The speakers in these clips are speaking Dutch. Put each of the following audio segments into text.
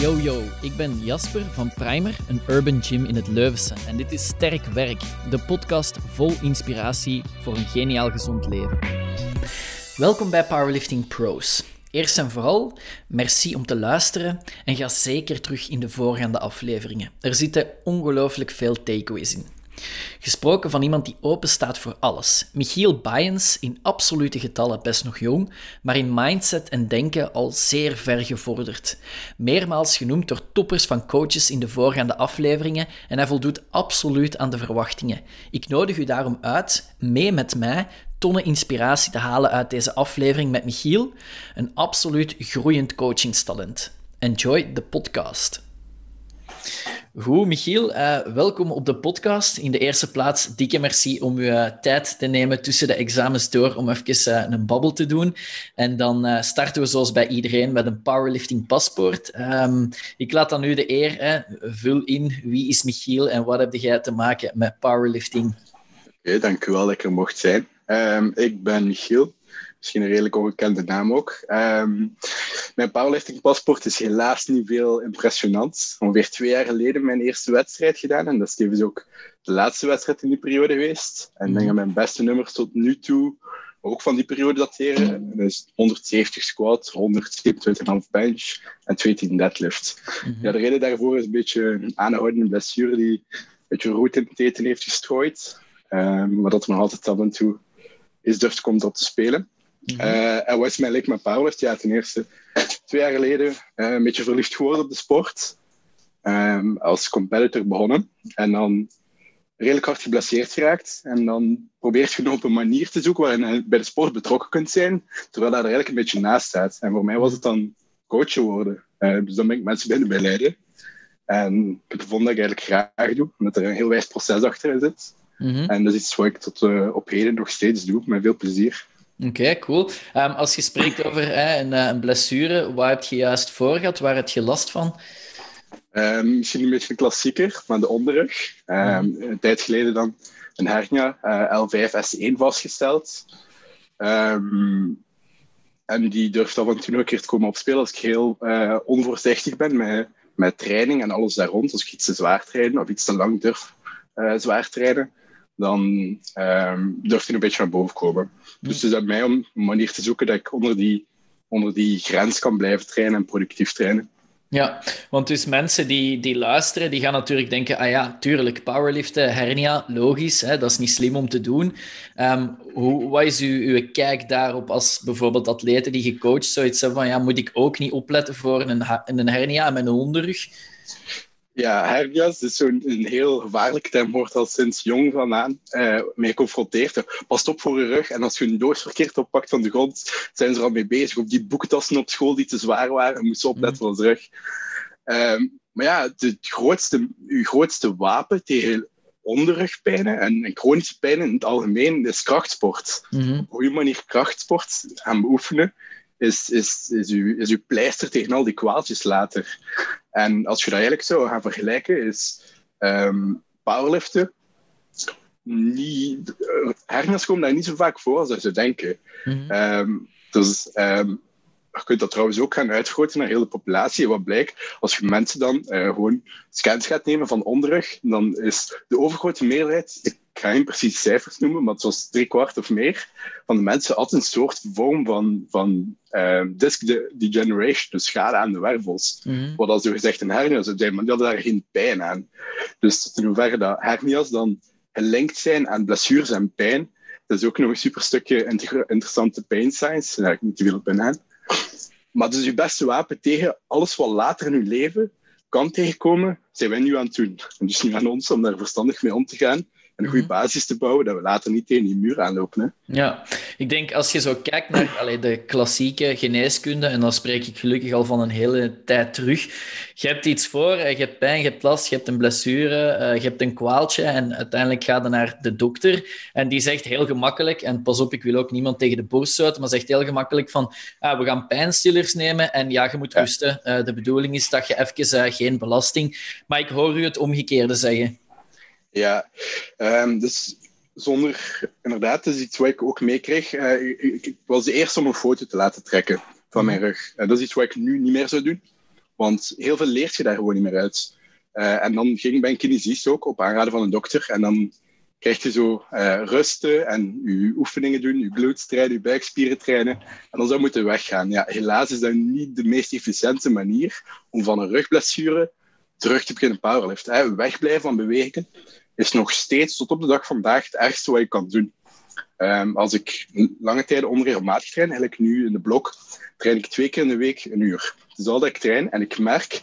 Yo yo, ik ben Jasper van Primer, een urban gym in het Leuvense. En dit is Sterk Werk, de podcast vol inspiratie voor een geniaal gezond leven. Welkom bij Powerlifting Pros. Eerst en vooral, merci om te luisteren en ga zeker terug in de voorgaande afleveringen. Er zitten ongelooflijk veel takeaways in. Gesproken van iemand die open staat voor alles. Michiel Bayens, in absolute getallen best nog jong, maar in mindset en denken al zeer ver gevorderd. Meermaals genoemd door toppers van coaches in de voorgaande afleveringen en hij voldoet absoluut aan de verwachtingen. Ik nodig u daarom uit mee met mij tonnen inspiratie te halen uit deze aflevering met Michiel, een absoluut groeiend coachingstalent. Enjoy the podcast. Goed, Michiel, uh, welkom op de podcast. In de eerste plaats, dikke merci om uw uh, tijd te nemen tussen de examens door om even uh, een babbel te doen. En dan starten we zoals bij iedereen met een powerlifting paspoort. Um, ik laat dan nu de eer, hè. vul in wie is Michiel en wat heb jij te maken met powerlifting? Oké, dank u wel dat ik er mocht zijn. Um, ik ben Michiel, misschien een redelijk ongekende naam ook. Um, mijn powerlifting paspoort is helaas niet veel impressionant. Ongeveer twee jaar geleden mijn eerste wedstrijd gedaan. En dat is tevens ook de laatste wedstrijd in die periode geweest. En ik denk dat mijn beste nummers tot nu toe ook van die periode dateren. Dat is 170 squat, 127,5 bench en 210 deadlift. Mm -hmm. ja, de reden daarvoor is een beetje een aanhoudende blessure die een beetje roet in het eten heeft gestrooid. Um, maar dat er nog altijd af en toe is durft komt op te spelen. Mm -hmm. uh, en wat is mijn met powerlift? Ja, ten eerste twee jaar geleden uh, een beetje verliefd geworden op de sport. Um, als competitor begonnen. En dan redelijk hard geblesseerd geraakt. En dan probeert je op een manier te zoeken waarin je bij de sport betrokken kunt zijn, terwijl dat er eigenlijk een beetje naast staat. En voor mij was het dan coachen worden. Uh, dus dan ben ik mensen binnen begeleiden. En ik vond dat ik eigenlijk graag doe, omdat er een heel wijs proces achter zit. Mm -hmm. En dat is iets wat ik tot uh, op heden nog steeds doe, met veel plezier. Oké, okay, cool. Um, als je spreekt over hè, een, een, blessure, waar heb je juist voor gehad? Waar heb je last van? Um, misschien een beetje een klassieker, maar de onderrug. Um, mm. Een tijd geleden dan een hernia, uh, L5-S1 vastgesteld. en die durft af en toe nog een keer te komen opspelen als ik heel uh, onvoorzichtig ben met, met training en alles daar rond. Als ik iets te zwaar trainen of iets te lang durf uh, zwaar trainen dan um, durft hij een beetje naar boven komen. Dus het is aan mij om een manier te zoeken dat ik onder die, onder die grens kan blijven trainen en productief trainen. Ja, want dus mensen die, die luisteren, die gaan natuurlijk denken, ah ja, tuurlijk, powerliften, hernia, logisch, hè, dat is niet slim om te doen. Um, hoe, wat is uw, uw kijk daarop als bijvoorbeeld atleten die gecoacht zoiets hebben van, ja, moet ik ook niet opletten voor een, een hernia met een onderrug? Ja, hernia's is zo'n een heel gevaarlijke term, wordt al sinds jong van aan uh, mee geconfronteerd. Pas op voor je rug en als je een doos verkeerd oppakt van de grond, zijn ze er al mee bezig. Op die boekentassen op school die te zwaar waren, moesten opletten voor onze rug. Um, maar ja, het grootste, uw grootste wapen tegen onderrugpijnen en, en chronische pijnen in het algemeen is krachtsport. Mm -hmm. Op een goede manier krachtsport gaan beoefenen is, is, is, uw, is uw pleister tegen al die kwaaltjes later. En als je dat eigenlijk zou gaan vergelijken, is um, powerliften niet... Hernia's komen daar niet zo vaak voor als je zou denken. Mm -hmm. um, dus um, je kunt dat trouwens ook gaan uitvergroten naar de hele populatie. Wat blijkt, als je mensen dan uh, gewoon scans gaat nemen van onderrug, dan is de overgrote meerderheid, ik ga geen precieze cijfers noemen, maar het was drie kwart of meer, van de mensen had een soort vorm van, van uh, disc degeneration, dus schade aan de wervels. Mm -hmm. Wat als zo gezegd een hernia zou zijn, maar die hadden daar geen pijn aan. Dus in hoeverre dat hernia's dan gelinkt zijn aan blessures en pijn, dat is ook nog een super stukje inter interessante pain science, daar ik niet te veel op ingaan. Maar dus je beste wapen tegen alles wat later in je leven kan tegenkomen, zijn wij nu aan het doen. En dus nu aan ons om daar verstandig mee om te gaan en een goede basis te bouwen, dat we later niet tegen die muur aanlopen. Hè. Ja, ik denk als je zo kijkt naar allee, de klassieke geneeskunde, en dan spreek ik gelukkig al van een hele tijd terug, je hebt iets voor, je hebt pijn, je hebt last, je hebt een blessure, je hebt een kwaaltje en uiteindelijk ga je naar de dokter en die zegt heel gemakkelijk, en pas op, ik wil ook niemand tegen de borst stoten, maar zegt heel gemakkelijk van, ah, we gaan pijnstillers nemen en ja, je moet ja. rusten. Uh, de bedoeling is dat je even uh, geen belasting... Maar ik hoor u het omgekeerde zeggen. Ja, um, dus zonder... Inderdaad, dat is iets wat ik ook meekreeg. Uh, ik, ik, was de eerste om een foto te laten trekken van mijn rug. Uh, dat is iets wat ik nu niet meer zou doen. Want heel veel leert je daar gewoon niet meer uit. Uh, en dan ging ik bij een kinesist ook, op aanraden van een dokter. En dan krijg je zo uh, rusten en je oefeningen doen, je trainen, je buikspieren trainen. En dan zou moeten weggaan. Ja, helaas is dat niet de meest efficiënte manier om van een rugblessure terug te beginnen powerliften. Wegblijven van bewegen is nog steeds tot op de dag vandaag het ergste wat je kan doen. Um, als ik lange tijden onregelmatig train, eigenlijk nu in de blok, train ik twee keer in de week een uur. Is al dat ik train. En ik merk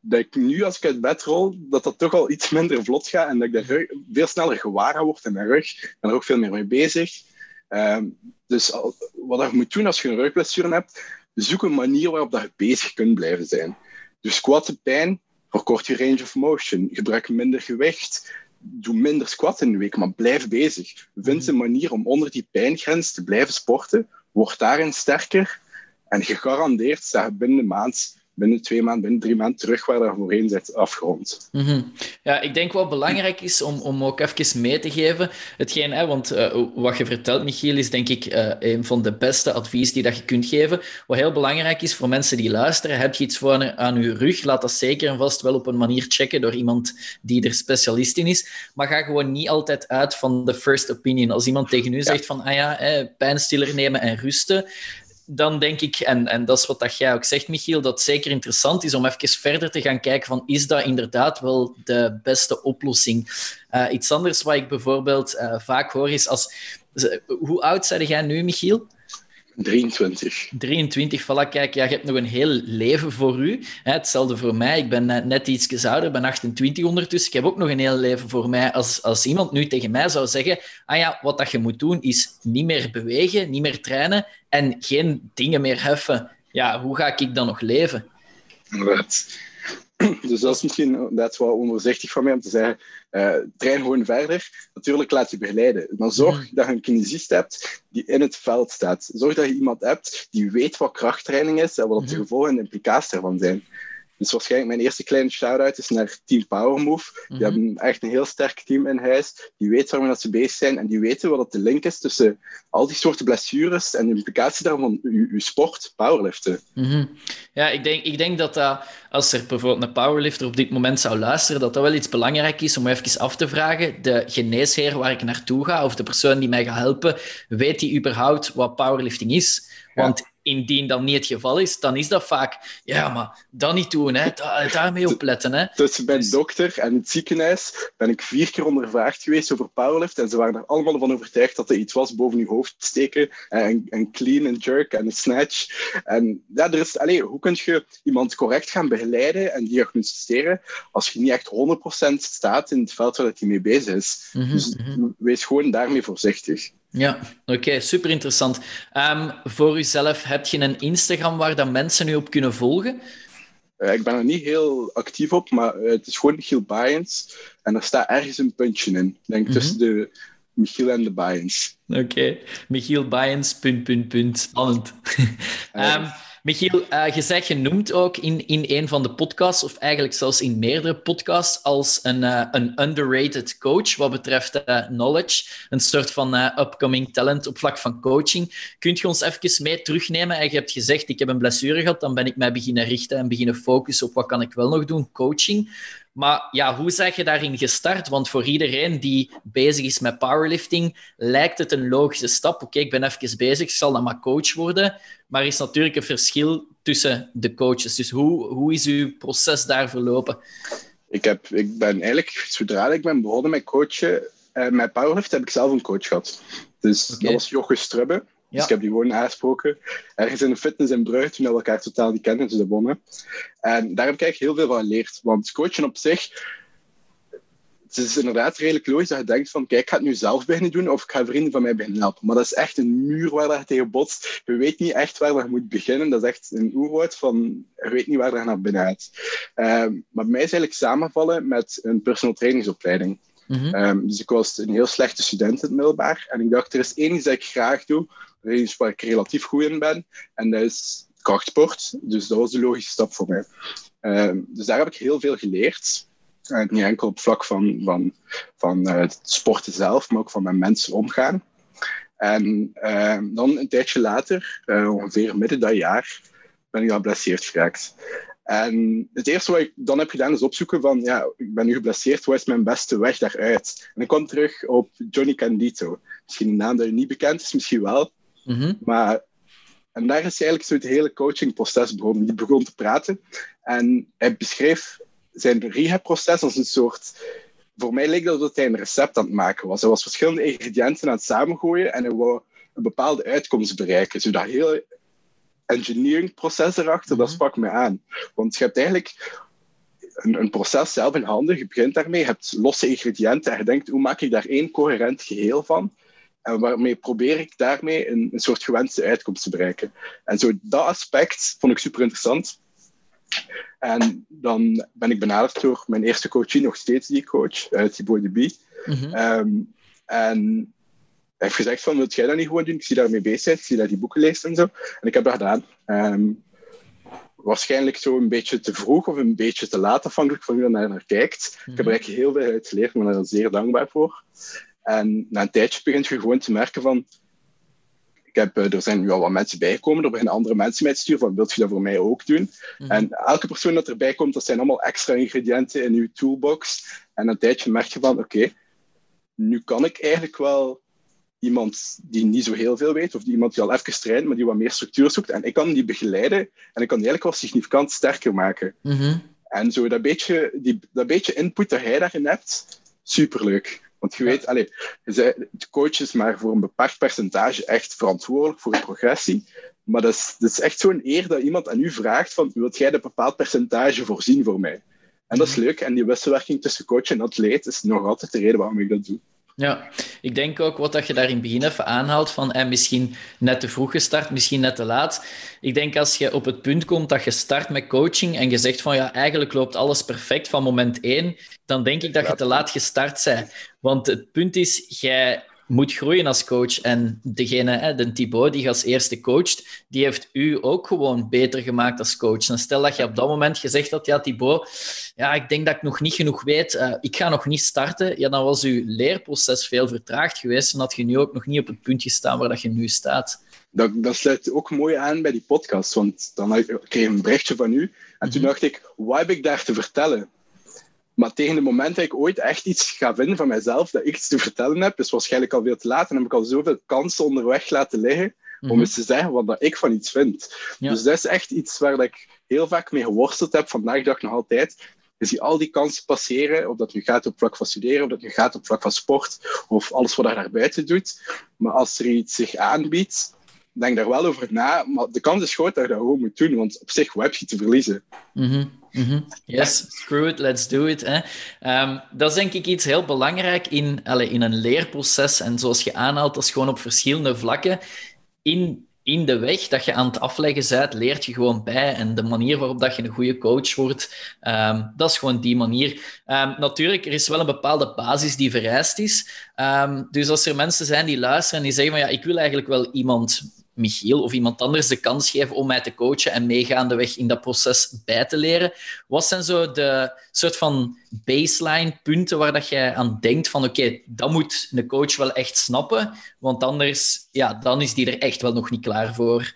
dat ik nu, als ik uit bed rol, dat dat toch al iets minder vlot gaat en dat ik daar veel sneller gewaar word in mijn rug. Ik ben er ook veel meer mee bezig. Um, dus wat je moet doen als je een rugblessure hebt, zoek een manier waarop dat je bezig kunt blijven zijn. Dus squatten pijn, verkort je range of motion, gebruik minder gewicht, doe minder squat in de week, maar blijf bezig. Vind een manier om onder die pijngrens te blijven sporten, word daarin sterker en gegarandeerd sta je binnen de maand binnen twee maanden, binnen drie maanden terug waar dat voorheen zit afgerond. Mm Ja, ik denk wat belangrijk is om, om ook even mee te geven, hetgeen, hè, want uh, wat je vertelt, Michiel, is denk ik uh, een van de beste advies die dat je kunt geven. Wat heel belangrijk is voor mensen die luisteren, heb je iets voor aan je rug, laat dat zeker en vast wel op een manier checken door iemand die er specialist in is. Maar ga gewoon niet altijd uit van de first opinion. Als iemand tegen u zegt van, ah ja, hè, pijnstiller nemen en rusten, dan denk ik, en, en dat is wat dat jij ook zegt, Michiel, dat het zeker interessant is om even verder te gaan kijken van is dat inderdaad wel de beste oplossing? Uh, iets anders wat ik bijvoorbeeld uh, vaak hoor is als... Hoe oud zijn jij nu, Michiel? 23. 23, voilà, kijk, ja, je hebt nog een heel leven voor u. Hetzelfde voor mij, ik ben net, net iets ouder, ben 28 ondertussen. Ik heb ook nog een heel leven voor mij. Als, als iemand nu tegen mij zou zeggen, ah ja, wat dat je moet doen is niet meer bewegen, niet meer trainen en geen dingen meer heffen. Ja, hoe ga ik dan nog leven? Right. Dus dat is misschien dat wel onvoorzichtig van mij om te zeggen, uh, train gewoon verder. Natuurlijk laat je begeleiden. Maar zorg mhm. dat je een kinesist hebt die in het veld staat. Zorg dat je iemand hebt die weet wat krachttraining is en wat de mhm. gevolgen en implicaties ervan zijn. Dus waarschijnlijk mijn eerste kleine shout-out is naar Team Power Move. Die mhm. hebben echt een heel sterk team in huis. Die weten waarmee ze bezig zijn en die weten wat de link is tussen al die soorten blessures en de implicatie daarvan uw, sport, powerliften. Mhm. Ja, ik denk, ik denk dat dat, als er bijvoorbeeld een powerlifter op dit moment zou luisteren, dat dat wel iets belangrijk is om even af te vragen. De geneesheer waar ik naartoe ga, of de persoon die mij gaat helpen, weet die überhaupt wat powerlifting is? Want indien dat niet het geval is, dan is dat vaak, ja, maar dat niet doen, hè. daarmee opletten. Hè. Tussen mijn dus... dokter en het ziekenhuis ben ik vier keer ondervraagd geweest over powerlift en ze waren er allemaal van overtuigd dat er iets was boven je hoofd steken en, en clean en jerk en een snatch. En ja, er is, allez, hoe kun je iemand correct gaan begeleiden en diagnosticeren als je niet echt 100% staat in het veld waar hij mee bezig is? Mhm, dus mhm. wees gewoon daarmee voorzichtig. Ja, oké, super interessant. Um, voor uzelf, heb je een Instagram waar dat mensen u op kunnen volgen? Uh, ik ben er niet heel actief op, maar uh, het is gewoon Michiel Bayens. En er staat ergens een puntje in. Ik denk mm -hmm. tussen de Michiel en de Bayens. Oké, okay. Michiel Bayens, punt, punt, punt. Spannend. um, Michiel, uh, je zegt genoemd ook in, in een van de podcasts, of eigenlijk zelfs in meerdere podcasts, als een, uh, een underrated coach wat betreft uh, knowledge. Een soort van upcoming talent op vlak van coaching. Kunt je ons even mee terugnemen? En je hebt gezegd, ik heb een blessure gehad, dan ben ik mij beginnen richten en beginnen focussen op wat kan ik wel nog doen, coaching. Maar ja, hoe zeg je daarin gestart? Want voor iedereen die bezig is met powerlifting, lijkt het een logische stap. Oké, ik ben even bezig, ik zal dan maar coach worden. Maar er is natuurlijk een verschil tussen de coaches. Dus hoe, hoe is uw proces daar verlopen? Ik, heb, ik ben eigenlijk, zodra ik ben begonnen met coachen, uh, met powerlift, heb ik zelf een coach gehad. Dus dat was Joche Strubbe. Dus ik heb die gewoon aangesproken. Ergens in de fitness in Brugge, toen we elkaar totaal niet kenden, dus de wonnen. En daar heb ik eigenlijk heel veel van geleerd. Want coachen op zich, het is inderdaad redelijk logisch dat je denkt van, kijk, ik ga het nu zelf beginnen doen of ik ga vrienden van mij beginnen helpen. Maar dat is echt een muur waar je tegen botst. Je weet niet echt waar je moet beginnen. Dat is echt een oerwoud van, je weet niet waar je naar binnen gaat. Uh, maar bij mij is eigenlijk samenvallen met een personal trainingsopleiding. Mm -hmm. dus ik was een heel slechte student in het middelbaar. En ik dacht, er is één iets dat ik graag doe waar ik relatief goed in ben. En dat is krachtsport. Dus dat was de logische stap voor mij. Uh, dus daar heb ik heel veel geleerd. Niet enkel op vlak van, van, van uh, het sporten zelf, maar ook van met mensen omgaan. En uh, dan een tijdje later, uh, ongeveer midden dat jaar, ben ik geblesseerd geraakt. En het eerste wat ik dan heb gedaan is opzoeken van, ja, ik ben nu geblesseerd, wat is mijn beste weg daaruit? En ik kwam terug op Johnny Candito. Misschien een naam dat je niet bekend is, misschien wel. Mhm. Maar, en daar is eigenlijk zo het hele coachingproces begonnen. Die begon te praten en hij beschreef zijn rehabproces als een soort... Voor mij leek dat dat hij een recept aan het maken was. Hij was verschillende ingrediënten aan het samengooien en hij wou een bepaalde uitkomst bereiken. Zo dat hele engineering proces erachter, dat Mhm. sprak me aan. Want je hebt eigenlijk een, een proces zelf in handen, je begint daarmee, je hebt losse ingrediënten en je denkt, hoe maak ik daar één coherent geheel van? En waarmee probeer ik daarmee een, een soort gewenste uitkomst te bereiken. En zo dat aspect vond ik super interessant. En dan ben ik benaderd door mijn eerste coachie, nog steeds die coach, uh, Thibaut de Bie. Mhm. Ehm, en hij heeft gezegd van, wilt jij dat niet gewoon doen? Ik zie daarmee bezig ik zie dat die boeken leest en zo. En ik heb dat gedaan. Ehm, waarschijnlijk zo een beetje te vroeg of een beetje te laat, afhankelijk van hoe je naar, naar kijkt. Ik heb er eigenlijk heel veel uit geleerd, ik ben daar zeer dankbaar voor. En na een tijdje begint je gewoon te merken van... Ik heb, eh, er zijn nu al wat mensen bijgekomen, er beginnen andere mensen mij te sturen van, wilt je dat voor mij ook doen? Mhm. En elke persoon dat erbij komt, dat zijn allemaal extra ingrediënten in je toolbox. En na een tijdje merk je van, oké, nu kan ik eigenlijk wel iemand die niet zo heel veel weet, of die iemand die al even traint, maar die wat meer structuur zoekt. En ik kan die begeleiden en ik kan die eigenlijk wel significant sterker maken. Mhm. En zo dat beetje, die, dat beetje input dat jij daarin hebt, superleuk. Want je weet, zei, de coach is maar voor een beperkt percentage echt verantwoordelijk voor de progressie. Maar dat is, dat is echt zo'n eer dat iemand aan u vraagt van, wilt jij een bepaald percentage voorzien voor mij? En dat is leuk. En die wisselwerking tussen coach en atleet is nog altijd de reden waarom ik dat doe. Ja, ik denk ook wat dat je daar in het begin even aanhaalt van eh, misschien net te vroeg gestart, misschien net te laat. Ik denk als je op het punt komt dat je start met coaching en je zegt van ja, eigenlijk loopt alles perfect van moment één, dan denk ik dat je te laat gestart bent. Want het punt is, jij moet groeien als coach. En degene, hè, de Thibaut, die je als eerste coacht, die heeft u ook gewoon beter gemaakt als coach. En stel dat je op dat moment gezegd had, ja, Thibaut, ja, ik denk dat ik nog niet genoeg weet, uh, ik ga nog niet starten, ja, dan was uw leerproces veel vertraagd geweest en had je nu ook nog niet op het punt gestaan waar dat je nu staat. Dat, dat sluit ook mooi aan bij die podcast, want dan kreeg ik een berichtje van u en toen dacht ik, wat heb ik daar te vertellen? Maar tegen het moment dat ik ooit echt iets ga vinden van mezelf, dat ik iets te vertellen heb, is waarschijnlijk al veel te laat. En heb ik al zoveel kansen onderweg laten liggen om mm-hmm. eens te zeggen wat dat ik van iets vind. Ja. Dus dat is echt iets waar dat ik heel vaak mee geworsteld heb, vandaag de dag nog altijd. Je ziet al die kansen passeren, of dat nu gaat op vlak van studeren, of dat nu gaat op vlak van sport, of alles wat je daar buiten doet. Maar als er iets zich aanbiedt, denk daar wel over na. Maar de kans is groot dat je dat gewoon moet doen, want op zich, heb je te verliezen? Mm-hmm. Mm-hmm. Yes, screw it, let's do it. Hè. Um, dat is denk ik iets heel belangrijk in, allez, in een leerproces. En zoals je aanhaalt, dat is gewoon op verschillende vlakken. In, in de weg dat je aan het afleggen bent, leert je gewoon bij. En de manier waarop dat je een goede coach wordt, um, dat is gewoon die manier. Um, natuurlijk, er is wel een bepaalde basis die vereist is. dus als er mensen zijn die luisteren en die zeggen van ja, ik wil eigenlijk wel iemand Michiel of iemand anders de kans geven om mij te coachen en meegaandeweg in dat proces bij te leren. Wat zijn zo de soort van baseline punten waar dat jij aan denkt van oké, okay, dat moet een coach wel echt snappen, want anders ja, dan is die er echt wel nog niet klaar voor.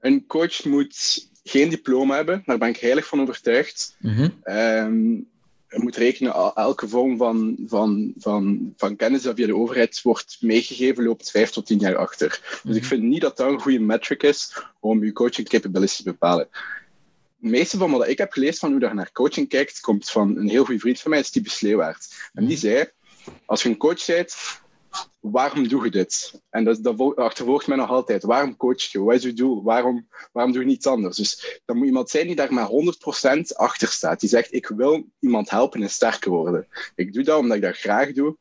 Een coach moet geen diploma hebben, daar ben ik heilig van overtuigd. Um, je moet rekenen, elke vorm van, van, van, van kennis dat via de overheid wordt meegegeven, loopt vijf tot tien jaar achter. Dus ik vind niet dat dat een goede metric is om je coaching capabilities te bepalen. Het meeste van wat ik heb gelezen van hoe je naar coaching kijkt, komt van een heel goede vriend van mij, Steve Sleewaard. En die zei, als je een coach bent, waarom doe je dit? En dat, dat achtervolgt mij nog altijd. Waarom coach je? Wat is je doel? Waarom, waarom doe je niets anders? Dus dan moet iemand zijn die daar maar 100% achter staat. Die zegt, ik wil iemand helpen en sterker worden. Ik doe dat omdat ik dat graag doe.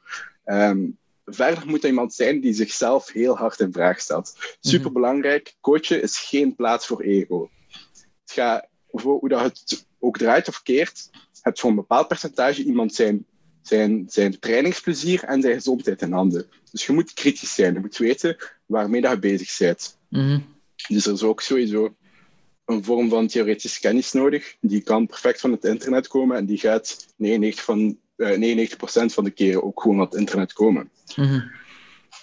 Um, verder moet er iemand zijn die zichzelf heel hard in vraag stelt. Superbelangrijk, coachen is geen plaats voor ego. Het gaat, hoe dat het ook draait of keert, het voor een bepaald percentage iemand zijn zijn, zijn trainingsplezier en zijn gezondheid in handen. Dus je moet kritisch zijn. Je moet weten waarmee dat je bezig bent. Mm-hmm. Dus er is ook sowieso een vorm van theoretische kennis nodig. Die kan perfect van het internet komen en die gaat 99%, van, uh, 99 van de keren ook gewoon van het internet komen. Mm-hmm.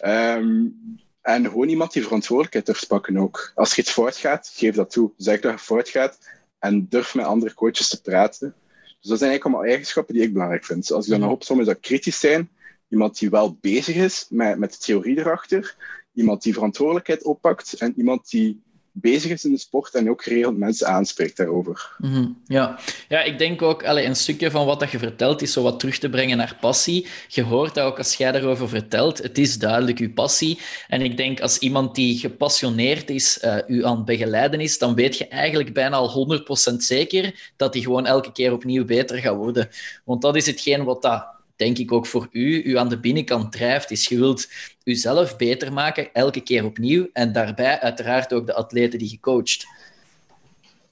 Um, En gewoon iemand die verantwoordelijkheid durft pakken ook. Als je iets fout gaat, geef dat toe. Zeg dat je fout gaat en durf met andere coaches te praten. Dus dat zijn eigenlijk allemaal eigenschappen die ik belangrijk vind. Als ik dan nog opsom, is dat kritisch zijn. Iemand die wel bezig is met, met de theorie erachter. Iemand die verantwoordelijkheid oppakt. En iemand die bezig is in de sport en ook geregeld mensen aanspreekt daarover. Mhm, ja. ja, ik denk ook, allez, een stukje van wat dat je vertelt is zo wat terug te brengen naar passie. Je hoort dat ook als jij daarover vertelt. Het is duidelijk uw passie. En ik denk als iemand die gepassioneerd is, uh, u aan het begeleiden is, dan weet je eigenlijk bijna al 100% zeker dat hij gewoon elke keer opnieuw beter gaat worden. Want dat is hetgeen wat dat denk ik ook voor u, u aan de binnenkant drijft, is je wilt uzelf beter maken, elke keer opnieuw. En daarbij uiteraard ook de atleten die je coacht.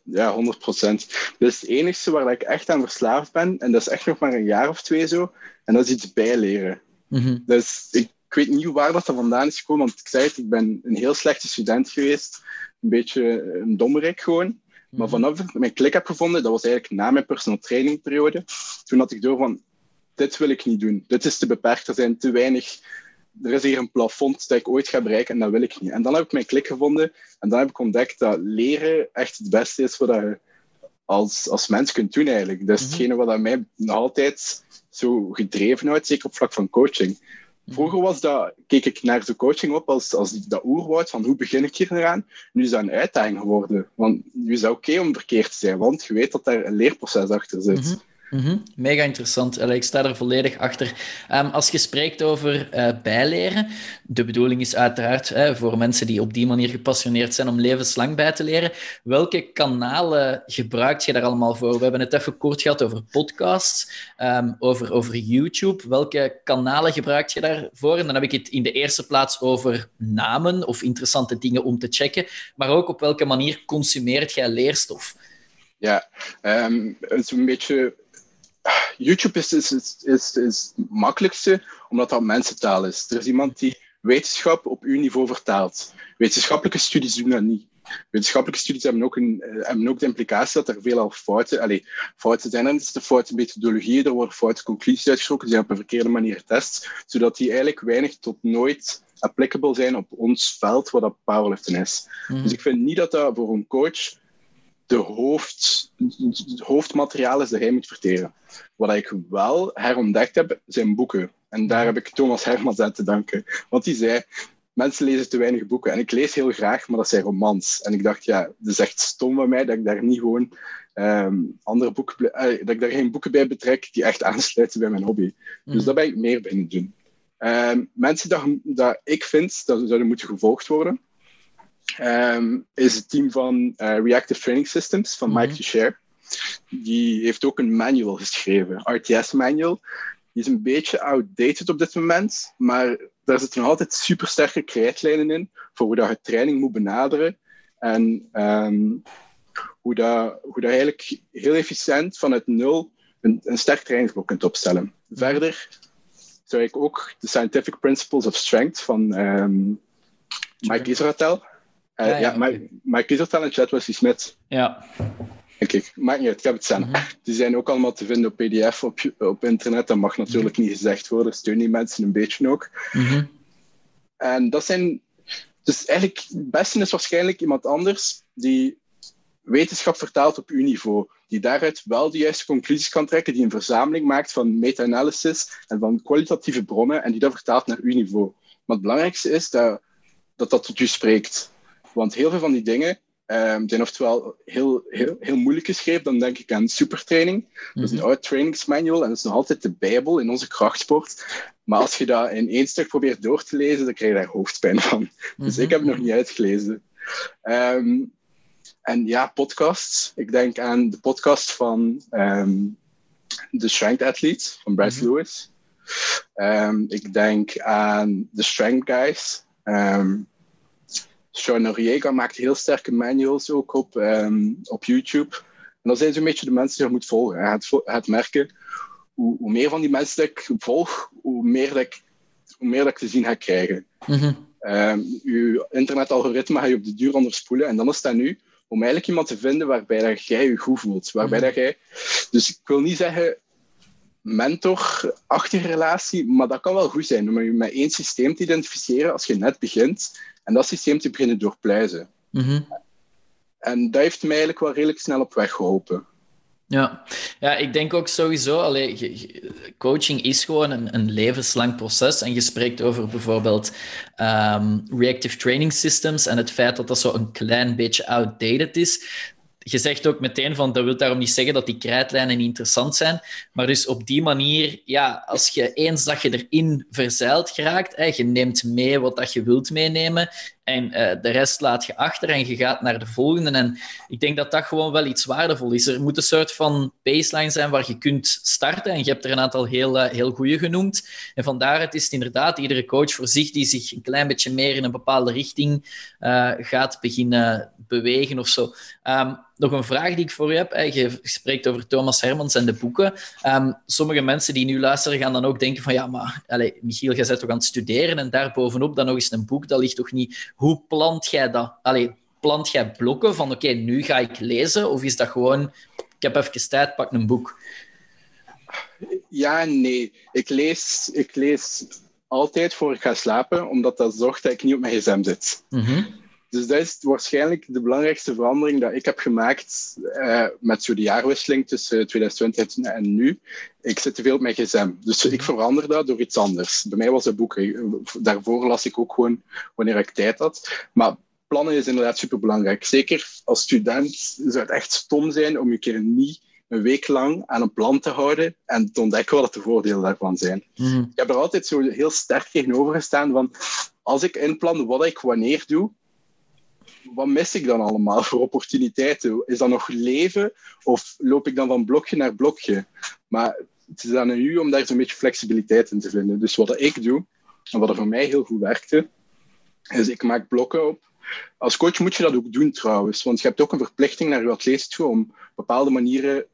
Ja, 100 procent. Dat is het enige waar ik echt aan verslaafd ben. En dat is echt nog maar een jaar of twee zo. En dat is iets bijleren. Mm Dus ik, ik, weet niet waar dat vandaan is gekomen. Want ik zei het, ik ben een heel slechte student geweest. Een beetje een dommerik gewoon. Maar mhm. vanaf ik mijn klik heb gevonden, dat was eigenlijk na mijn personal training periode. Toen had ik door van, dit wil ik niet doen. Dit is te beperkt. Er zijn te weinig. Er is hier een plafond dat ik ooit ga bereiken en dat wil ik niet. En dan heb ik mijn klik gevonden en dan heb ik ontdekt dat leren echt het beste is wat je als, als mens kunt doen eigenlijk. Dat is mhm. hetgene wat mij nog altijd zo gedreven houdt, zeker op vlak van coaching. Mhm. Vroeger was dat, keek ik naar de coaching op als, als dat oerwoud van hoe begin ik hier eraan. Nu is dat een uitdaging geworden. Want nu is dat oké om verkeerd te zijn, want je weet dat daar een leerproces achter zit. Mhm. Mm Mega interessant. ik sta er volledig achter. Um, als je spreekt over uh, bijleren, de bedoeling is uiteraard voor mensen die op die manier gepassioneerd zijn om levenslang bij te leren. Welke kanalen gebruikt je daar allemaal voor? We hebben het even kort gehad over podcasts, um, over, over YouTube. Welke kanalen gebruik je daarvoor? En dan heb ik het in de eerste plaats over namen of interessante dingen om te checken, maar ook op welke manier consumeert jij leerstof? Ja, um, het is een beetje YouTube is, is, is, is, is het makkelijkste, omdat dat mensentaal is. Er is iemand die wetenschap op uw niveau vertaalt. Wetenschappelijke studies doen dat niet. Wetenschappelijke studies hebben ook, een, eh, hebben ook de implicatie dat er veelal fouten, allez, fouten zijn. En het is de foute methodologie, er worden foute conclusies uitgesproken, die zijn op een verkeerde manier getest, zodat die eigenlijk weinig tot nooit applicable zijn op ons veld, wat dat powerlifting is. Mhm. Dus ik vind niet dat dat voor een coach de hoofd, het hoofdmateriaal is dat hij moet verteren. Wat ik wel herontdekt heb, zijn boeken. En daar heb ik Thomas Hermans aan te danken. Want die zei, mensen lezen te weinig boeken. En ik lees heel graag, maar dat zijn romans. En ik dacht, ja, het is echt stom van mij dat ik daar niet gewoon ehm, andere boeken... Eh, dat ik daar geen boeken bij betrek die echt aansluiten bij mijn hobby. Dus mhm. daar ben ik meer bij doen. Ehm, mensen dat, dat ik vind dat zouden moeten gevolgd worden, um, is het team van uh, Reactive Training Systems van Mike mm Share. Die heeft ook een manual geschreven, RTS manual. Die is een beetje outdated op dit moment, maar daar zitten nog altijd super sterke krijtlijnen in voor hoe dat je training moet benaderen en um, hoe, dat, hoe dat eigenlijk heel efficiënt vanuit nul een, een sterk trainingsblok kunt opstellen. Verder zou ik ook de Scientific Principles of Strength van um, Mike Israel uh, ja, ja, maar, maar ik kies er en chat Wesley Smith. Ja. Denk ik. Maakt niet uit, ik heb het staan. Mm Die zijn ook allemaal te vinden op PDF op, op internet. Dat mag natuurlijk niet gezegd worden. Steun die mensen een beetje ook. Mm En dat zijn... Dus eigenlijk, het beste is waarschijnlijk iemand anders die wetenschap vertaalt op uw niveau. Die daaruit wel de juiste conclusies kan trekken, die een verzameling maakt van meta-analysis en van kwalitatieve bronnen en die dat vertaalt naar uw niveau. Maar het belangrijkste is dat dat, dat tot u spreekt. Want heel veel van die dingen um, zijn oftewel heel, heel, heel moeilijk geschreven. Dan denk ik aan supertraining. Dat is een mhm. oud trainingsmanual en dat is nog altijd de bijbel in onze krachtsport. Maar als je dat in één stuk probeert door te lezen, dan krijg je daar hoofdpijn van. Dus ik mhm. heb het nog niet uitgelezen. Um, en ja, podcasts. Ik denk aan de podcast van um, The Strength Athlete van Bryce mm Lewis. ik denk aan The Strength Guys. Sean Noriega maakt heel sterke manuals ook op, ehm, op YouTube. En dat zijn zo'n beetje de mensen die je moet volgen. Je gaat, gaat merken, hoe, hoe, meer van die mensen dat ik volg, hoe meer dat ik, hoe meer dat ik te zien ga krijgen. Mm -hmm. je internetalgoritme ga je op de duur onderspoelen. En dan is dat nu om eigenlijk iemand te vinden waarbij dat jij je goed voelt. Waarbij mhm. dat jij... Dus ik wil niet zeggen mentorachtige relatie, maar dat kan wel goed zijn om je met één systeem te identificeren als je net begint en dat systeem te beginnen doorpluizen. Mm En dat heeft mij eigenlijk wel redelijk snel op weg geholpen. Ja. ja, ik denk ook sowieso, allee, coaching is gewoon een, een, levenslang proces. En je spreekt over bijvoorbeeld um, reactive training systems en het feit dat dat zo een klein beetje outdated is je zegt ook meteen van, dat wil daarom niet zeggen dat die krijtlijnen niet interessant zijn, maar dus op die manier, ja, als je eens dat je erin verzeild geraakt, hè, je neemt mee wat dat je wilt meenemen en uh, de rest laat je achter en je gaat naar de volgende. En ik denk dat dat gewoon wel iets waardevol is. Er moet een soort van baseline zijn waar je kunt starten. En je hebt er een aantal heel, uh, heel goede genoemd. En vandaar het is het inderdaad iedere coach voor zich die zich een klein beetje meer in een bepaalde richting uh, gaat beginnen bewegen of zo. Um, nog een vraag die ik voor je heb. Je spreekt over Thomas Hermans en de boeken. Um, sommige mensen die nu luisteren gaan dan ook denken van ja, maar allez, Michiel, jij bent toch aan het studeren en daarbovenop dan nog eens een boek. Dat ligt toch niet hoe plant jij dat? Allee, plant jij blokken van oké, nu ga ik lezen? Of is dat gewoon, ik heb even tijd, pak een boek? Ja nee. Ik lees, ik lees altijd voor ik ga slapen, omdat dat zorgt dat ik niet op mijn gsm zit. Mhm. Dus dat is waarschijnlijk de belangrijkste verandering dat ik heb gemaakt uh, met zo de jaarwisseling tussen 2020 en nu. Ik zit te veel op mijn gsm. Dus ik verander dat door iets anders. Bij mij was het boek. Daarvoor las ik ook gewoon wanneer ik tijd had. Maar plannen is inderdaad superbelangrijk. Zeker als student zou het echt stom zijn om je keer niet een week lang aan een plan te houden en te ontdekken wat de voordelen daarvan zijn. Mm. Ik heb er altijd zo heel sterk tegenover gestaan van als ik inplan wat ik wanneer doe, wat mis ik dan allemaal voor opportuniteiten? Is dat nog leven of loop ik dan van blokje naar blokje? Maar het is aan u om daar zo'n beetje flexibiliteit in te vinden. Dus wat ik doe, en wat er voor mij heel goed werkte, is ik maak blokken op. Als coach moet je dat ook doen trouwens, want je hebt ook een verplichting naar je atleet toe om bepaalde manieren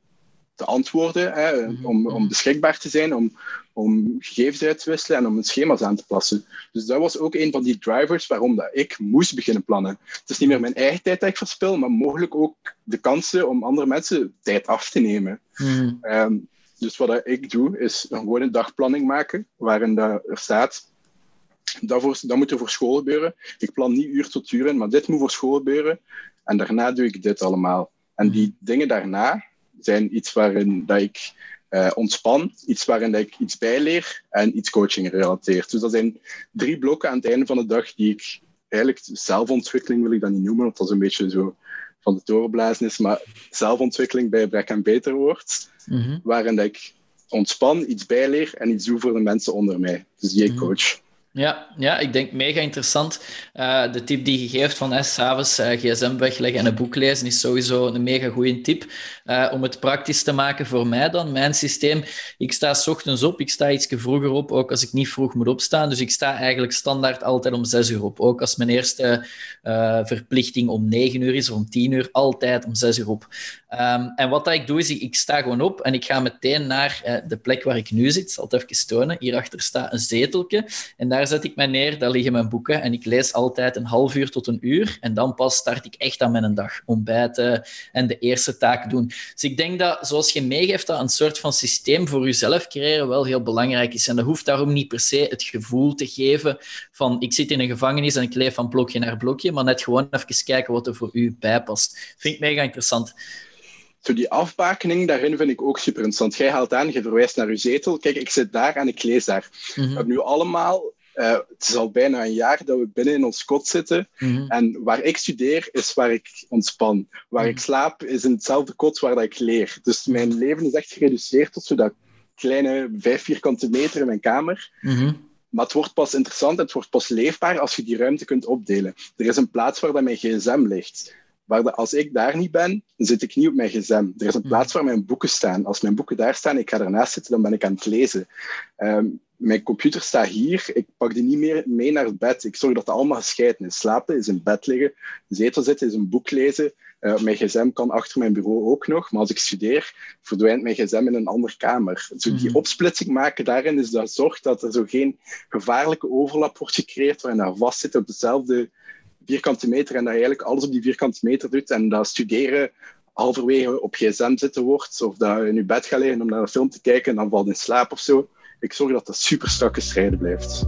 te antwoorden, hè, mhm. om, om beschikbaar te zijn, om, om gegevens uit te wisselen en om een schema's aan te passen. Dus dat was ook een van die drivers waarom dat ik moest beginnen plannen. Het is niet meer mijn eigen tijd dat ik verspil, maar mogelijk ook de kansen om andere mensen tijd af te nemen. Mhm. Ehm, dus wat ik doe, is gewoon een dagplanning maken, waarin er staat dat, voor, dat moet er voor school gebeuren. Ik plan niet uur tot uur in, maar dit moet voor school gebeuren. En daarna doe ik dit allemaal. En die dingen daarna, zijn iets waarin dat ik uh, ontspan, iets waarin dat ik iets bijleer en iets coaching gerelateerd. Dus dat zijn drie blokken aan het einde van de dag die ik eigenlijk zelfontwikkeling wil ik dat niet noemen, want dat is een beetje zo van de torenblazen is, maar zelfontwikkeling bij brek en beter wordt, mm waarin dat ik ontspan, iets bijleer en iets doe voor de mensen onder mij. Dus die ik mhm. coach. Ja, ja, ik denk mega interessant. Uh, de tip die je geeft van eh, s'avonds uh, gsm wegleggen en een boek lezen is sowieso een mega goede tip. Uh, om het praktisch te maken voor mij dan, mijn systeem. Ik sta s ochtends op, ik sta iets vroeger op, ook als ik niet vroeg moet opstaan. Dus ik sta eigenlijk standaard altijd om zes uur op. Ook als mijn eerste verplichting om negen uur is of om tien uur, altijd om zes uur op. Um, en wat dat ik doe, is ik, ik, sta gewoon op en ik ga meteen naar de plek waar ik nu zit. Ik zal het even tonen. Hierachter staat een zeteltje en daar zet ik mij neer, daar liggen mijn boeken en ik lees altijd een half uur tot een uur. En dan pas start ik echt aan mijn dag. Ontbijten en de eerste taak doen. Dus ik denk dat, zoals je meegeeft, dat een soort van systeem voor jezelf creëren wel heel belangrijk is. En dat hoeft daarom niet per se het gevoel te geven van ik zit in een gevangenis en ik leef van blokje naar blokje, maar net gewoon even kijken wat er voor u bijpast. Vind ik mega interessant. Zo die afbakening, daarin vind ik ook super interessant. Jij haalt aan, je verwijst naar je zetel. Kijk, ik zit daar en ik lees daar. Mhm. We hebben nu allemaal uh, het is al bijna een jaar dat we binnen in ons kot zitten. Mhm. En waar ik studeer, is waar ik ontspan. Waar ik mhm. slaap, is in hetzelfde kot waar dat ik leer. Dus mijn leven is echt gereduceerd tot zo dat kleine vijf vierkante meter in mijn kamer. Mhm. Maar het wordt pas interessant, het wordt pas leefbaar als je die ruimte kunt opdelen. Er is een plaats waar dat mijn gsm ligt. Waar als ik daar niet ben, dan zit ik niet op mijn gsm. Er is een plaats waar mijn boeken staan. Als mijn boeken daar staan, ik ga ernaast zitten, dan ben ik aan het lezen. Ehm, mijn computer staat hier. Ik pak die niet meer mee naar het bed. Ik zorg dat het allemaal gescheiden is. Slapen is in bed liggen. Zetel zitten is een boek lezen. Uh, mijn gsm kan achter mijn bureau ook nog. Maar als ik studeer, verdwijnt mijn gsm in een andere kamer. Zo die mhm. opsplitsing maken daarin is dat zorgt dat er zo geen gevaarlijke overlap wordt gecreëerd waarin dat vast zit op dezelfde vierkante meter en dat je eigenlijk alles op die vierkante meter doet en dat studeren halverwege op gsm zitten wordt, of dat je in je bed gaat liggen om naar een film te kijken en dan valt in slaap of zo. Ik zorg dat dat super strak gescheiden blijft.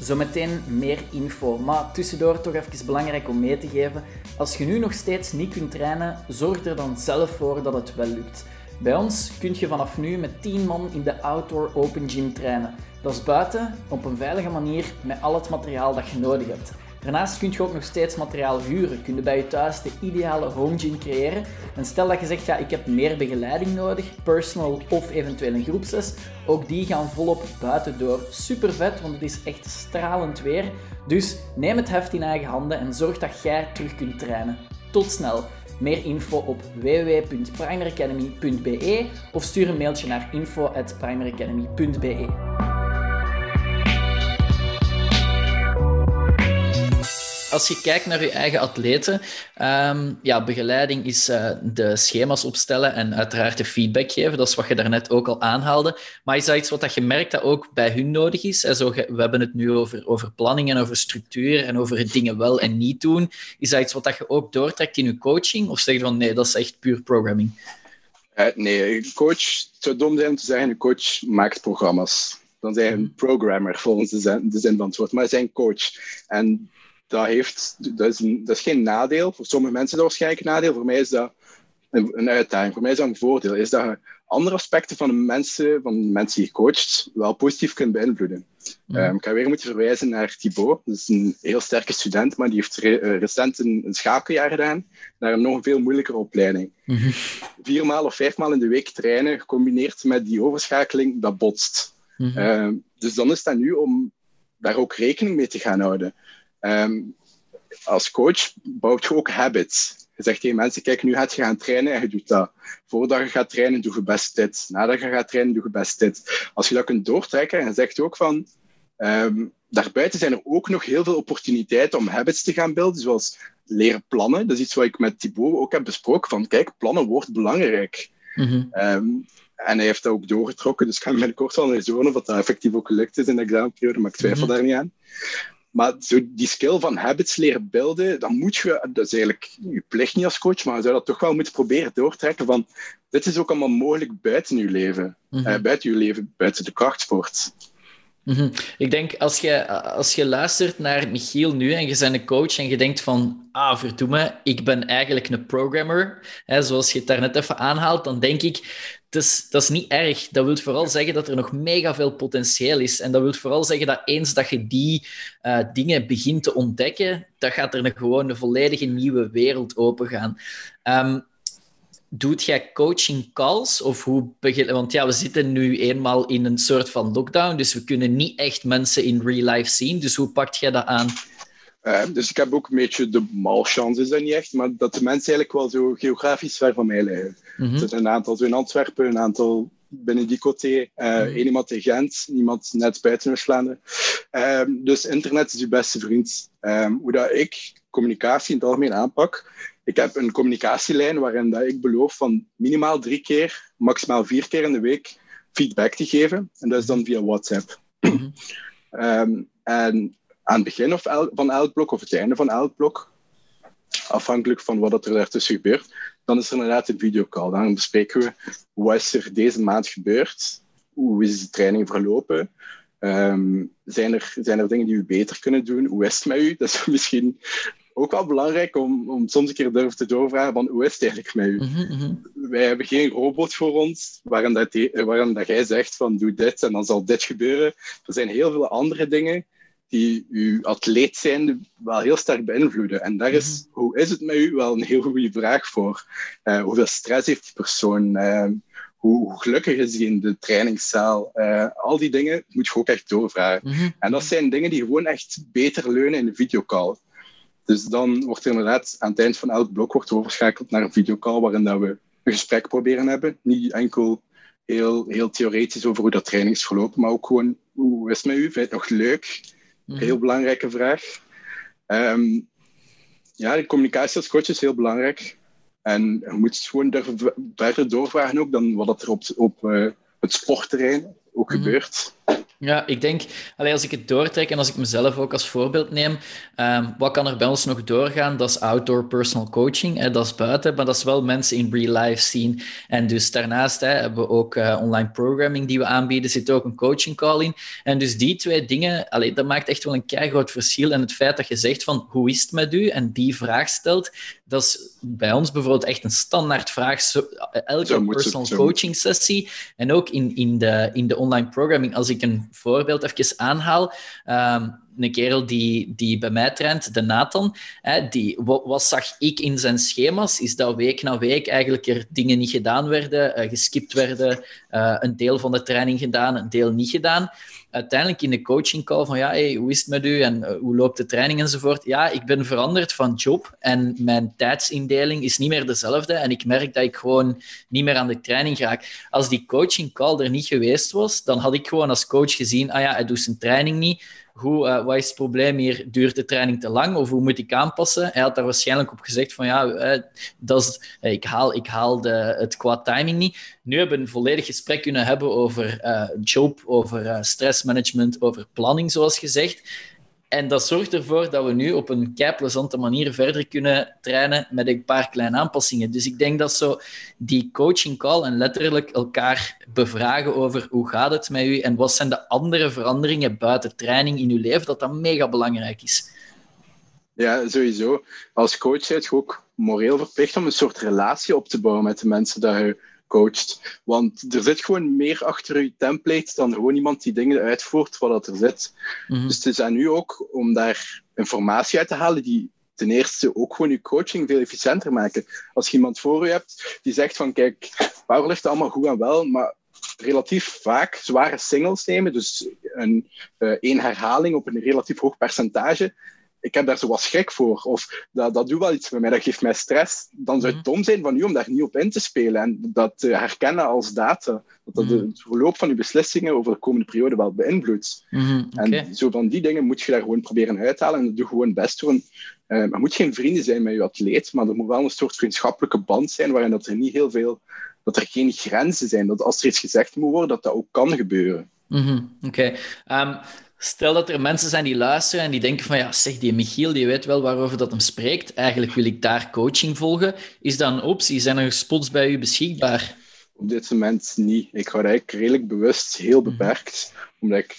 Zometeen meer info, maar tussendoor toch even belangrijk om mee te geven. Als je nu nog steeds niet kunt trainen, zorg er dan zelf voor dat het wel lukt. Bij ons kun je vanaf nu met 10 man in de Outdoor Open Gym trainen. Dat is buiten, op een veilige manier, met al het materiaal dat je nodig hebt. Daarnaast kun je ook nog steeds materiaal huren. Kun je bij je thuis de ideale home gym creëren. En stel dat je zegt, ja, ik heb meer begeleiding nodig, personal of eventueel een groepsles. Ook die gaan volop buiten door. Super vet, want het is echt stralend weer. Dus neem het heft in eigen handen en zorg dat jij terug kunt trainen. Tot snel! Meer info op www.primeracademy.be of stuur een mailtje naar info.primeracademy.be. als je kijkt naar je eigen atleten, um, ja, begeleiding is uh, de schema's opstellen en uiteraard de feedback geven. Dat is wat je daarnet ook al aanhaalde. Maar is dat iets wat je merkt dat ook bij hun nodig is? En zo, we hebben het nu over, over planning en over structuur en over dingen wel en niet doen. Is dat iets wat je ook doortrekt in je coaching? Of zeg je van nee, dat is echt puur programming? Uh, nee, coach, het zou dom zijn om te zeggen, een coach maakt programma's. Dan zijn een programmer, volgens de zin, de zin van het woord. Maar een coach. En dat, heeft, dat, is een, dat is geen nadeel. Voor sommige mensen is dat waarschijnlijk een nadeel. Voor mij is dat een, een uitdaging. Voor mij is dat een voordeel. Is dat je andere aspecten van de mensen, van de mensen die je coacht wel positief kunt beïnvloeden. Mm. Um, ik ga weer moeten verwijzen naar Thibaut. Dat is een heel sterke student, maar die heeft re uh, recent een, een schakeljaar gedaan naar een nog veel moeilijkere opleiding. Mm -hmm. Vier maal of vijf maal in de week trainen, gecombineerd met die overschakeling, dat botst. Mm -hmm. um, dus dan is dat nu om daar ook rekening mee te gaan houden. Um, als coach bouwt je ook habits. Je zegt tegen mensen, kijk, nu gaat je gaan trainen en je doet dat. Voordat je gaat trainen, doe je best dit. Nadat je gaat trainen, doe je best dit. Als je dat kunt doortrekken en je zegt ook van... Um, daarbuiten zijn er ook nog heel veel opportuniteiten om habits te gaan beelden, zoals leren plannen. Dat is iets wat ik met Thibaut ook heb besproken, van kijk, plannen wordt belangrijk. Mm -hmm. um, en hij heeft dat ook doorgetrokken, dus ik ga hem binnenkort wel eens horen of dat effectief ook gelukt is in de examenperiode, maar ik twijfel mm -hmm. daar niet aan. Maar zo die skill van habits leren beelden, dan moet je, dat is eigenlijk je plicht niet als coach, maar je zou dat toch wel moeten proberen doortrekken van, dit is ook allemaal mogelijk buiten je leven. Mm -hmm. uh, buiten je leven, buiten de krachtsport. Mm -hmm. Ik denk, als je, als je luistert naar Michiel nu en je bent een coach en je denkt van, ah, verdomme, ik ben eigenlijk een programmer, hè, zoals je het daarnet even aanhaalt, dan denk ik, dat is niet erg. Dat wil vooral zeggen dat er nog mega veel potentieel is. En dat wil vooral zeggen dat eens dat je die uh, dingen begint te ontdekken, dan gaat er een, gewoon een volledige nieuwe wereld opengaan. Um, doet jij coaching calls? Of hoe begin... Want ja, we zitten nu eenmaal in een soort van lockdown, dus we kunnen niet echt mensen in real life zien. Dus hoe pakt jij dat aan? Uh, dus ik heb ook een beetje de malchance, is dat niet echt, maar dat de mensen eigenlijk wel zo geografisch ver van mij liggen. Mm -hmm. Er zitten een aantal zo in Antwerpen, een aantal binnen die coté, uh, mm -hmm. iemand in Gent, iemand net buiten West-Vlaanderen. Um, dus internet is je beste vriend. Um, hoe dat ik communicatie in het algemeen aanpak, ik heb een communicatielijn waarin dat ik beloof van minimaal drie keer, maximaal vier keer in de week feedback te geven. En dat is dan via WhatsApp. Mm -hmm. um, en aan het begin of el van elk blok of het einde van elk blok, afhankelijk van wat er daartussen gebeurt, dan is er inderdaad een videocall. Dan bespreken we wat is er deze maand gebeurd, hoe is de training verlopen, um, zijn, er, zijn er dingen die we beter kunnen doen, hoe is het met u? Dat is misschien ook wel belangrijk om, om soms een keer durven te doorvragen van hoe is het eigenlijk met u? Mm -hmm. Wij hebben geen robot voor ons waarin, dat, waarin dat jij zegt van doe dit en dan zal dit gebeuren. Er zijn heel veel andere dingen die uw atleet zijn wel heel sterk beïnvloeden. En daar is, mm -hmm. hoe is het met u, wel een heel goede vraag voor. Uh, hoeveel stress heeft die persoon? Uh, hoe, hoe, gelukkig is hij in de trainingszaal? Uh, al die dingen moet je ook echt doorvragen. Mm -hmm. En dat zijn dingen die gewoon echt beter leunen in de videocall. Dus dan wordt er inderdaad aan het eind van elk blok wordt overschakeld naar een videocall waarin dat we een gesprek proberen hebben. Niet enkel heel, heel theoretisch over hoe dat training is verlopen, maar ook gewoon hoe is het met u? Vind je het nog leuk? Een heel belangrijke vraag. Um, ja, de communicatie als coach is heel belangrijk. En je moet gewoon verder doorvragen ook dan wat er op, op uh, het sportterrein ook mm -hmm. gebeurt. Ja, ik denk, als ik het doortrek en als ik mezelf ook als voorbeeld neem, um, wat kan er bij ons nog doorgaan? Dat is outdoor personal coaching, dat is buiten, maar dat is wel mensen in real life zien. En dus daarnaast hebben we ook uh, online programming die we aanbieden, zit ook een coaching call in. En dus die twee dingen, dat maakt echt wel een groot verschil. En het feit dat je zegt van, hoe is het met u? En die vraag stelt, dat is bij ons bijvoorbeeld echt een standaard vraag. Zo, elke personal coaching sessie en ook in, in, de, in de online programming, als ik een voorbeeld even aanhaal. Um, een kerel die, die bij mij traint, de Nathan, hè, die, wat, zag ik in zijn schema's? Is dat week na week eigenlijk er dingen niet gedaan werden, uh, geskipt werden, uh, een deel van de training gedaan, een deel niet gedaan uiteindelijk in de coaching call van ja, hey, hoe is het met u en uh, hoe loopt de training enzovoort. Ja, ik ben veranderd van job en mijn tijdsindeling is niet meer dezelfde en ik merk dat ik gewoon niet meer aan de training raak. Als die coaching call er niet geweest was, dan had ik gewoon als coach gezien, ah ja, hij doet zijn training niet hoe, uh, wat is het probleem hier? Duurt de training te lang of hoe moet ik aanpassen? Hij had daar waarschijnlijk op gezegd van ja, uh, dat is, uh, ik haal, ik haal de, het qua timing niet. Nu hebben we een volledig gesprek kunnen hebben over job, over stressmanagement, over planning, zoals gezegd. En dat zorgt ervoor dat we nu op een kei plezante manier verder kunnen trainen met een paar kleine aanpassingen. Dus ik denk dat zo die coaching call en letterlijk elkaar bevragen over hoe gaat het met u en wat zijn de andere veranderingen buiten training in uw leven, dat dat mega belangrijk is. Ja, sowieso. Als coach zit je ook moreel verplicht om een soort relatie op te bouwen met de mensen dat je Want er zit gewoon meer achter je template dan gewoon iemand die dingen uitvoert wat er zit. Mhm. Dus het is aan u ook om daar informatie uit te halen die ten eerste ook gewoon je coaching veel efficiënter maken. Als je iemand voor u hebt die zegt van kijk, powerlift allemaal goed en wel, maar relatief vaak zware singles nemen, dus een, uh, één herhaling op een relatief hoog percentage, ik heb daar zo wat schrik voor. Of dat, dat doet wel iets met mij, dat geeft mij stress. Dan zou het mhm. dom zijn van u om daar niet op in te spelen en dat te herkennen als data. Dat dat mhm. het verloop van uw beslissingen over de komende periode wel beïnvloedt. Mhm, en zo van die dingen moet je daar gewoon proberen uithalen en dat doe gewoon best doen. Uh, er moet geen vrienden zijn met je atleet, maar er moet wel een soort vriendschappelijke band zijn waarin dat er niet heel veel, dat er geen grenzen zijn. Dat als er iets gezegd moet worden, dat dat ook kan gebeuren. Oké. Ehm, Stel dat er mensen zijn die luisteren en die denken van ja, zeg, die Michiel, die weet wel waarover dat hem spreekt. Eigenlijk wil ik daar coaching volgen. Is dat een optie? Zijn er spots bij u beschikbaar? Op dit moment niet. Ik hou eigenlijk redelijk bewust heel mhm. beperkt, omdat ik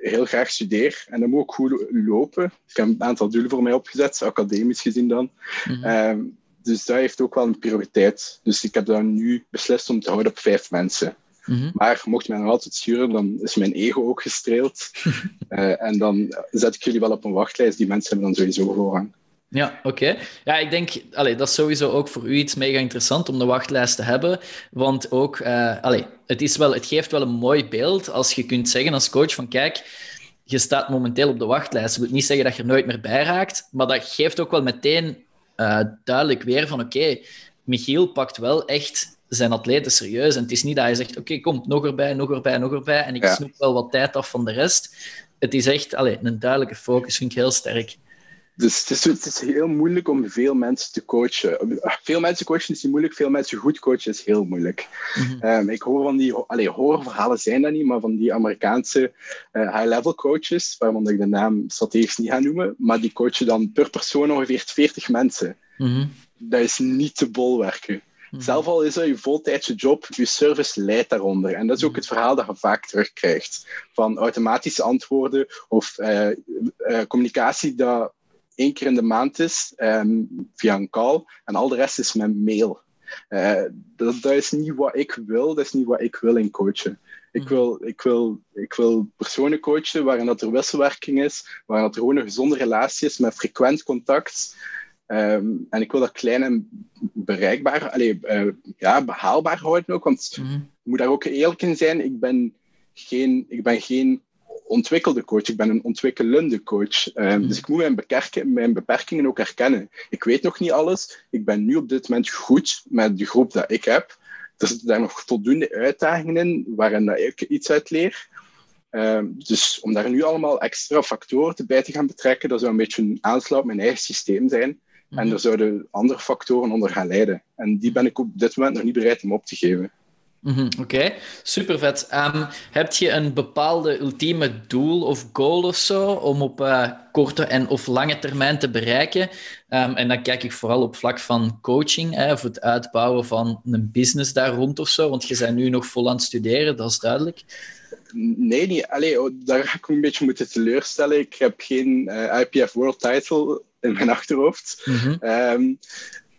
heel graag studeer en dan moet ik goed lopen. Ik heb een aantal doelen voor mij opgezet, academisch gezien dan. Mhm. Ehm, dus dat heeft ook wel een prioriteit. Dus ik heb dan nu beslist om te houden op vijf mensen. Mhm. Maar mocht men nog altijd sturen, dan is mijn ego ook gestreeld. uh, en dan zet ik jullie wel op een wachtlijst. Die mensen hebben dan sowieso voorrang. Ja, oké. Ja, ik denk, allee, dat is sowieso ook voor u iets mega interessant om de wachtlijst te hebben. Want ook, uh, allee, het, is wel, het geeft wel een mooi beeld als je kunt zeggen als coach van kijk, je staat momenteel op de wachtlijst. Dat wil niet zeggen dat je er nooit meer bij raakt, maar dat geeft ook wel meteen uh, duidelijk weer van oké, Michiel pakt wel echt zijn atleten serieus. En het is niet dat je zegt, oké, kom, nog erbij, nog erbij, nog erbij. En ik ja. snoep wel wat tijd af van de rest. Het is echt allez, een duidelijke focus, vind ik heel sterk. Dus het is, het is, heel moeilijk om veel mensen te coachen. Veel mensen coachen is niet moeilijk, veel mensen goed coachen is heel moeilijk. Mhm. um, ik hoor van die, allee, horrorverhalen zijn dat niet, maar van die Amerikaanse uh, high-level coaches, waarvan ik de naam strategisch niet ga noemen, maar die coachen dan per persoon ongeveer 40 mensen. Mm Dat is niet te bolwerken. Mhm. Zelf al is dat je voltijdse job, je service leidt daaronder. En dat is ook mhm. het verhaal dat je vaak terugkrijgt. Van automatische antwoorden of uh, uh, communicatie dat één keer in de maand is ehm, via een call en al de rest is met mail. Uh, dat, dat, is niet wat ik wil, dat is niet wat ik wil in coachen. Ik mhm. wil, ik wil, ik wil personen coachen waarin dat er wisselwerking is, waarin dat er gewoon een gezonde relatie is met frequent contact. Ehm, en ik wil dat klein en bereikbaar, allee, uh, ja, behaalbaar houden ook. Want mm -hmm. moet daar ook eerlijk in zijn. Ik ben geen, ik ben geen ontwikkelde coach, ik ben een ontwikkelende coach. Um, mm Dus ik moet mijn, beperkingen, mijn beperkingen ook herkennen. Ik weet nog niet alles. Ik ben nu op dit moment goed met de groep dat ik heb. Er zitten daar nog voldoende uitdagingen in waarin ik iets uit leer. Um, dus om daar nu allemaal extra factoren bij te gaan betrekken, dat zou een beetje een aanslag op mijn eigen systeem zijn. En er zouden andere factoren onder gaan leiden. En die ben ik op dit moment nog niet bereid om op te geven. Mhm, oké, super vet. Um, heb je een bepaalde ultieme doel of goal of zo om op uh, korte en of lange termijn te bereiken? Um, en dan kijk ik vooral op vlak van coaching, hè, of het uitbouwen van een business daar rond of zo, want je bent nu nog vol aan het studeren, dat is duidelijk. Nee, niet. Allee, oh, daar ga ik een beetje moeten teleurstellen. Ik heb geen uh, IPF World Title in mijn achterhoofd. Mm -hmm. um,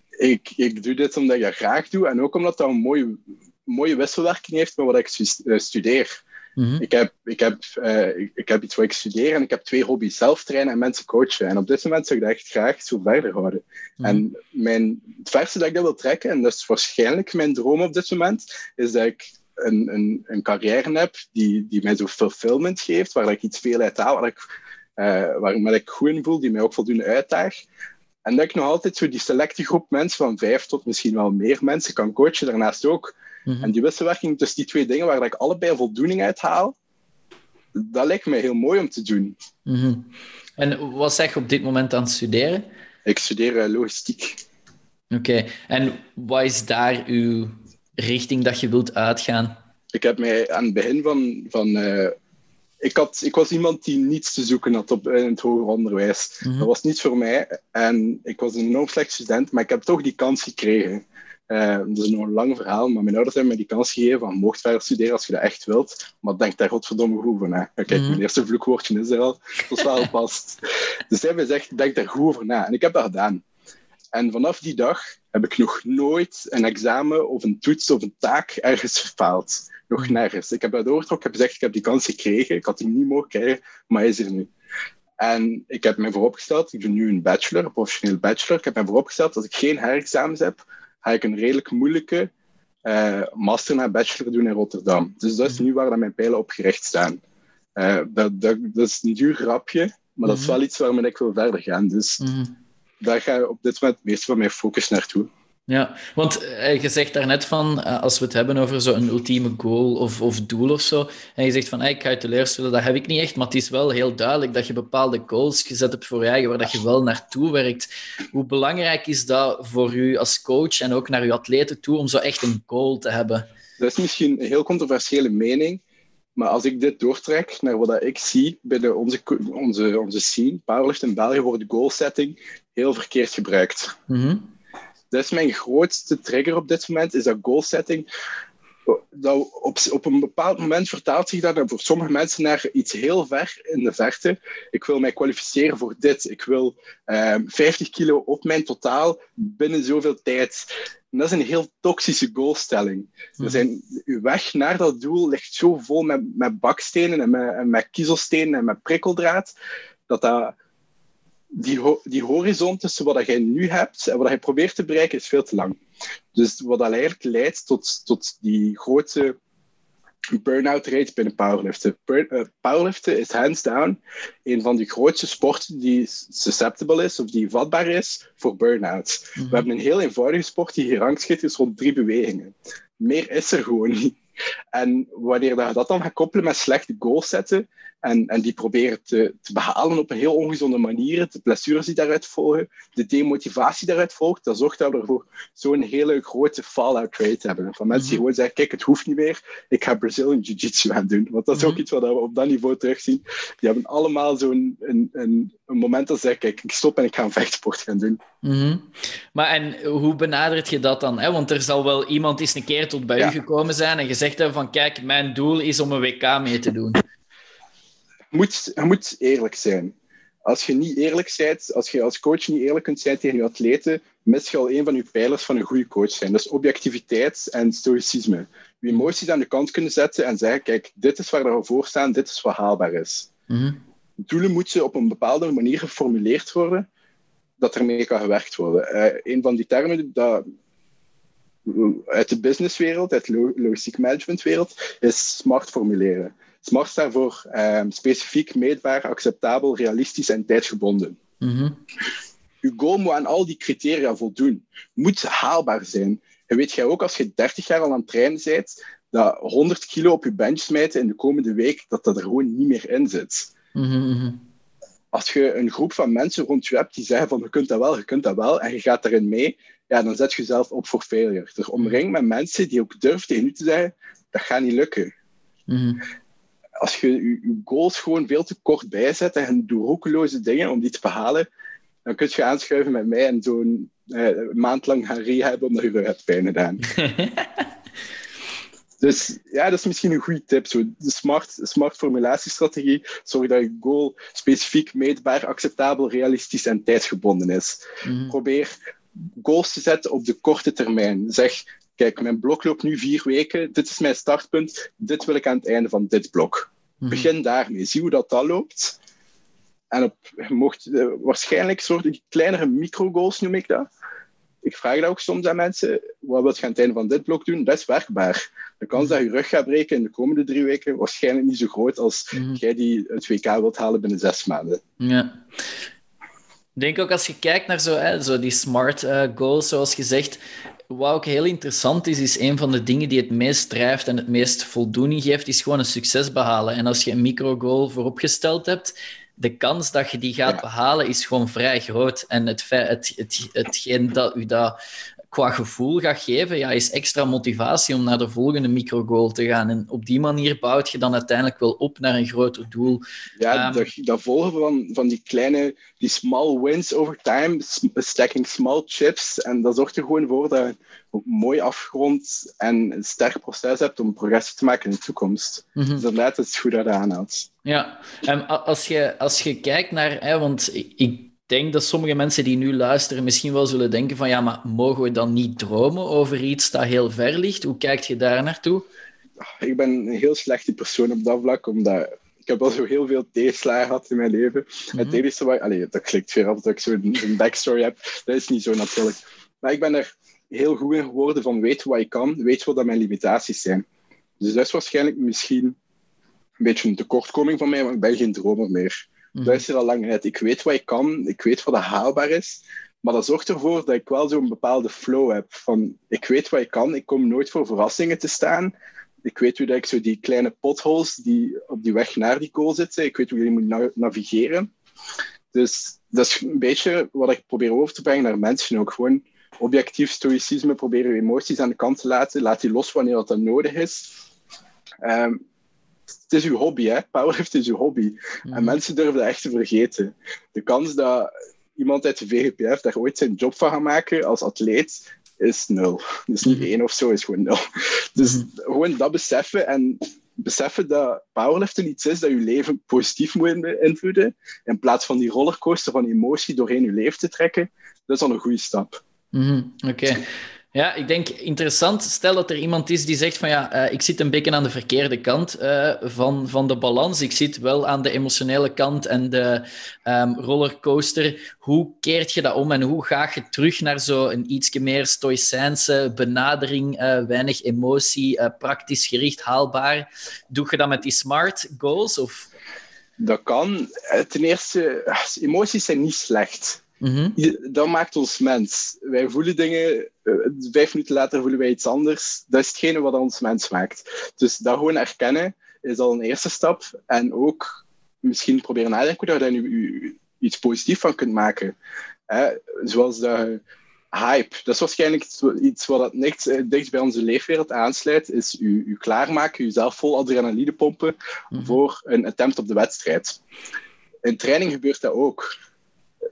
ik, ik doe dit omdat ik dat graag doe en ook omdat dat een mooie mooie wisselwerking heeft met wat ik eh, studeer. Mm-hmm. ik, heb, ik, heb, uh, ik, ik, heb iets wat ik studeer en ik heb twee hobby's: zelf trainen en mensen coachen. En op dit moment zou ik dat echt graag zo verder houden. Mm-hmm. En mijn, het verste dat ik dat wil trekken, en dat is waarschijnlijk mijn droom op dit moment, is dat ik een, een, een carrière heb die, die mij zo fulfillment geeft, waar ik iets veel uit haal, waar ik, uh, waar ik goed in voel, die mij ook voldoende uitdaagt. En dat ik nog altijd zo die selecte groep mensen van vijf tot misschien wel meer mensen kan coachen. Daarnaast ook Mhm. En die wisselwerking tussen die twee dingen, waar ik allebei voldoening uit haal, dat lijkt mij heel mooi om te doen. Mhm. En wat zeg je op dit moment aan het studeren? Ik studeer uh, logistiek. Oké, en wat is daar uw richting dat je wilt uitgaan? Ik heb mij aan het begin van. van uh, ik, had, ik was iemand die niets te zoeken had op, in het hoger onderwijs. Mhm. Dat was niet voor mij. En ik was een enorm slecht student, maar ik heb toch die kans gekregen. Uh, dat is nog een lang verhaal, maar mijn ouders hebben mij die kans gegeven van mocht verder studeren als je dat echt wilt. Maar denk daar godverdomme goed van. Hè. Kijk, mm. mijn eerste vloekwoordje is er al. Dat is wel past. dus hij heeft gezegd, denk daar goed over na. En ik heb dat gedaan. En vanaf die dag heb ik nog nooit een examen of een toets of een taak ergens gefaald. Nog mhm. nergens. Ik heb dat doorgetrokken, ik heb gezegd, ik heb die kans gekregen. Ik had die niet mogen krijgen, maar hij is er nu. En ik heb mij vooropgesteld, ik doe nu een bachelor, een professioneel bachelor. Ik heb mij vooropgesteld, als ik geen herexamens heb, ga ik een redelijk moeilijke uh, master naar bachelor doen in Rotterdam. Dus dat is mhm. nu waar mijn pijlen op gericht staan. Uh, dat, dat, dat, is een duur grapje, maar dat is mhm. wel iets waarmee ik wil verder gaan. Dus mm -hmm. daar ga ik op dit moment het meeste van mijn focus naartoe. Ja, want uh, je zegt daarnet van, uh, als we het hebben over zo'n ultieme goal of, of doel of zo, en je zegt van, hey, ik ga je teleurstellen, dat heb ik niet echt, maar het is wel heel duidelijk dat je bepaalde goals gezet hebt voor je eigen, waar dat je wel naartoe werkt. Hoe belangrijk is dat voor u als coach en ook naar uw atleten toe, om zo echt een goal te hebben? Dat is misschien een heel controversiële mening, maar als ik dit doortrek naar wat ik zie binnen onze, onze, onze scene, powerlift in België, wordt goal setting heel verkeerd gebruikt. Mm dat is mijn grootste trigger op dit moment, is dat goal setting. Dat op, op een bepaald moment vertaalt zich dat voor sommige mensen naar iets heel ver in de verte. Ik wil mij kwalificeren voor dit. Ik wil 50 ehm, kilo op mijn totaal binnen zoveel tijd. En dat is een heel toxische goalstelling. Hmm. Zijn, uw weg naar dat doel ligt zo vol met, met bakstenen en met, en met kiezelstenen en met prikkeldraad, dat dat die, die horizon tussen wat jij nu hebt en wat je probeert te bereiken is veel te lang. Dus wat dat eigenlijk leidt tot, tot die grote burn-out rate binnen powerliften. Uh, powerliften is hands down een van de grootste sporten die susceptible is of die vatbaar is voor burn-out. We mhm. hebben een heel eenvoudige sport die gerangschikt is rond drie bewegingen. Meer is er gewoon niet. En wanneer je dat dan gaat koppelen met slechte goals zetten en, en die proberen te, te behalen op een heel ongezonde manier, de blessures die daaruit volgen, de demotivatie daaruit volgt, dat zorgt ervoor zo'n hele grote fallout rate hebben. Van mensen die mhm. gewoon zeggen, kijk, het hoeft niet meer, ik ga Brazilian Jiu-Jitsu gaan doen. Want dat is ook mhm. iets wat we op dat niveau terugzien. Die hebben allemaal zo'n een, een, een moment dat ze zeggen, kijk, ik stop en ik ga een vechtsport gaan doen. Mhm. Maar en hoe benadert je dat dan? Hè? Want er zal wel iemand eens een keer tot bij u gekomen zijn en gezegd hebben van, kijk, mijn doel is om een WK mee te doen moet, je moet eerlijk zijn. Als je niet eerlijk bent, als je als coach niet eerlijk kunt zijn tegen je atleten, mis je al een van je pijlers van een goede coach zijn. Dat is objectiviteit en stoïcisme. Je emoties aan de kant kunnen zetten en zeggen, kijk, dit is waar we voor staan, dit is wat haalbaar is. Mm Doelen moeten op een bepaalde manier geformuleerd worden, dat ermee kan gewerkt worden. Uh, een van die termen dat uit de businesswereld, uit de logistiek managementwereld, is smart formuleren. SMART staat voor ehm, specifiek, meetbaar, acceptabel, realistisch en tijdsgebonden. Mm Uw goal moet aan al die criteria voldoen. Moet haalbaar zijn. En weet jij ook, als je 30 jaar al aan het trainen bent, dat 100 kilo op je bench smijten in de komende week, dat dat er gewoon niet meer in zit. Mm als je een groep van mensen rond je hebt die zeggen van je kunt dat wel, je kunt dat wel, en je gaat erin mee, ja, dan zet je jezelf op voor failure. Dus omring met mensen die ook durven tegen u te zeggen, dat gaat niet lukken. Mhm. Als je je goals gewoon veel te kort bijzet en doe roekeloze dingen om die te behalen, dan kun je aanschuiven met mij en zo'n uh, maand lang gaan rehaben omdat je er hebt pijn gedaan. Dus ja, dat is misschien een goede tip. Zo, de smart, smart formulatiestrategie. Zorg dat je goal specifiek, meetbaar, acceptabel, realistisch en tijdsgebonden is. Mhm. Probeer goals te zetten op de korte termijn. Zeg, kijk, mijn blok loopt nu vier weken. Dit is mijn startpunt. Dit wil ik aan het einde van dit blok. Mhm. Begin daarmee. Zie hoe dat, dat loopt. En op, mocht, uh, waarschijnlijk soort kleinere micro-goals noem ik dat ik vraag dat ook soms aan mensen. Wat wil je aan het einde van dit blok doen? Dat is werkbaar. De kans dat je rug gaat breken in de komende drie weken waarschijnlijk niet zo groot als Mhm. jij die het WK wilt halen binnen zes maanden. Ja. Ik denk ook als je kijkt naar zo, hè, zo die smart eh, goals, zoals gezegd, wat ook heel interessant is, is een van de dingen die het meest drijft en het meest voldoening geeft, is gewoon een succes behalen. En als je een micro-goal vooropgesteld hebt, de kans dat je die gaat behalen is gewoon vrij groot. En het, het, het, hetgeen dat u dat qua gevoel gaat geven, ja, is extra motivatie om naar de volgende micro-goal te gaan. En op die manier bouwt je dan uiteindelijk wel op naar een groter doel. Ja, Ehm. dat, dat volgen van, van die kleine, die small wins over time, stacking small chips. En dat zorgt er gewoon voor dat je een mooi afgerond en een sterk proces hebt om progressie te maken in de toekomst. Dus inderdaad, het goed dat je dat aanhaalt. Ja, en a- als je, als je kijkt naar, hè, want ik denk dat sommige mensen die nu luisteren misschien wel zullen denken van ja, maar mogen we dan niet dromen over iets dat heel ver ligt? Hoe kijkt je daar naartoe? ik ben een heel slechte persoon op dat vlak, omdat ik heb al zo heel veel tegenslagen gehad in mijn leven. Mhm. Het enige wat... Allee, dat klinkt weer af dat ik zo'n een backstory heb. Dat is niet zo natuurlijk. Maar ik ben er heel goed in geworden van weet wat ik kan, weet wat dat mijn limitaties zijn. Dus dat is waarschijnlijk misschien een beetje een tekortkoming van mij, want ik ben geen dromer meer. Mhm. Dat is er al lang. Ik weet wat ik kan, ik weet wat er haalbaar is. Maar dat zorgt ervoor dat ik wel zo'n bepaalde flow heb. Van, ik weet wat ik kan, ik kom nooit voor verrassingen te staan. Ik weet hoe dat ik zo die kleine potholes die op die weg naar die goal zitten, ik weet hoe je die moet na- navigeren. Dus dat is een beetje wat ik probeer over te brengen naar mensen ook. Gewoon objectief stoïcisme, proberen je emoties aan de kant te laten. Laat die los wanneer dat, dat nodig is. Ehm, het is uw hobby, hè? Powerlift is uw hobby. Mhm. En mensen durven dat echt te vergeten. De kans dat iemand uit de VGPF daar ooit zijn job van gaat maken als atleet, is nul. Dus niet Mhm. één of zo, is gewoon nul. Dus Mhm. gewoon dat beseffen en beseffen dat powerliften iets is dat je leven positief moet beïnvloeden, in plaats van die rollercoaster van emotie doorheen je leven te trekken, dat is al een goede stap. Mhm, Oké. Ja, ik denk interessant. Stel dat er iemand is die zegt van ja, eh, ik zit een beetje aan de verkeerde kant eh, van, van de balans. Ik zit wel aan de emotionele kant en de ehm, rollercoaster. Hoe keert je dat om en hoe ga je terug naar zo'n ietsje meer stoïcijnse benadering, eh, weinig emotie, praktisch gericht, haalbaar? Doe je dat met die smart goals? Of... Dat kan. Ten eerste, emoties zijn niet slecht. Mhm, Dat maakt ons mens. Wij voelen dingen, eh, vijf minuten later voelen wij iets anders. Dat is hetgene wat ons mens maakt. Dus dat gewoon erkennen is al een eerste stap. En ook misschien proberen nadenken hoe je daar nu iets positiefs van kunt maken. Hè? Zoals de hype. Dat is waarschijnlijk iets wat het niks, eh, dichtst bij onze leefwereld aansluit. Is u, u klaarmaken, jezelf vol adrenaline pompen mhm, voor een attempt op de wedstrijd. In training gebeurt dat ook.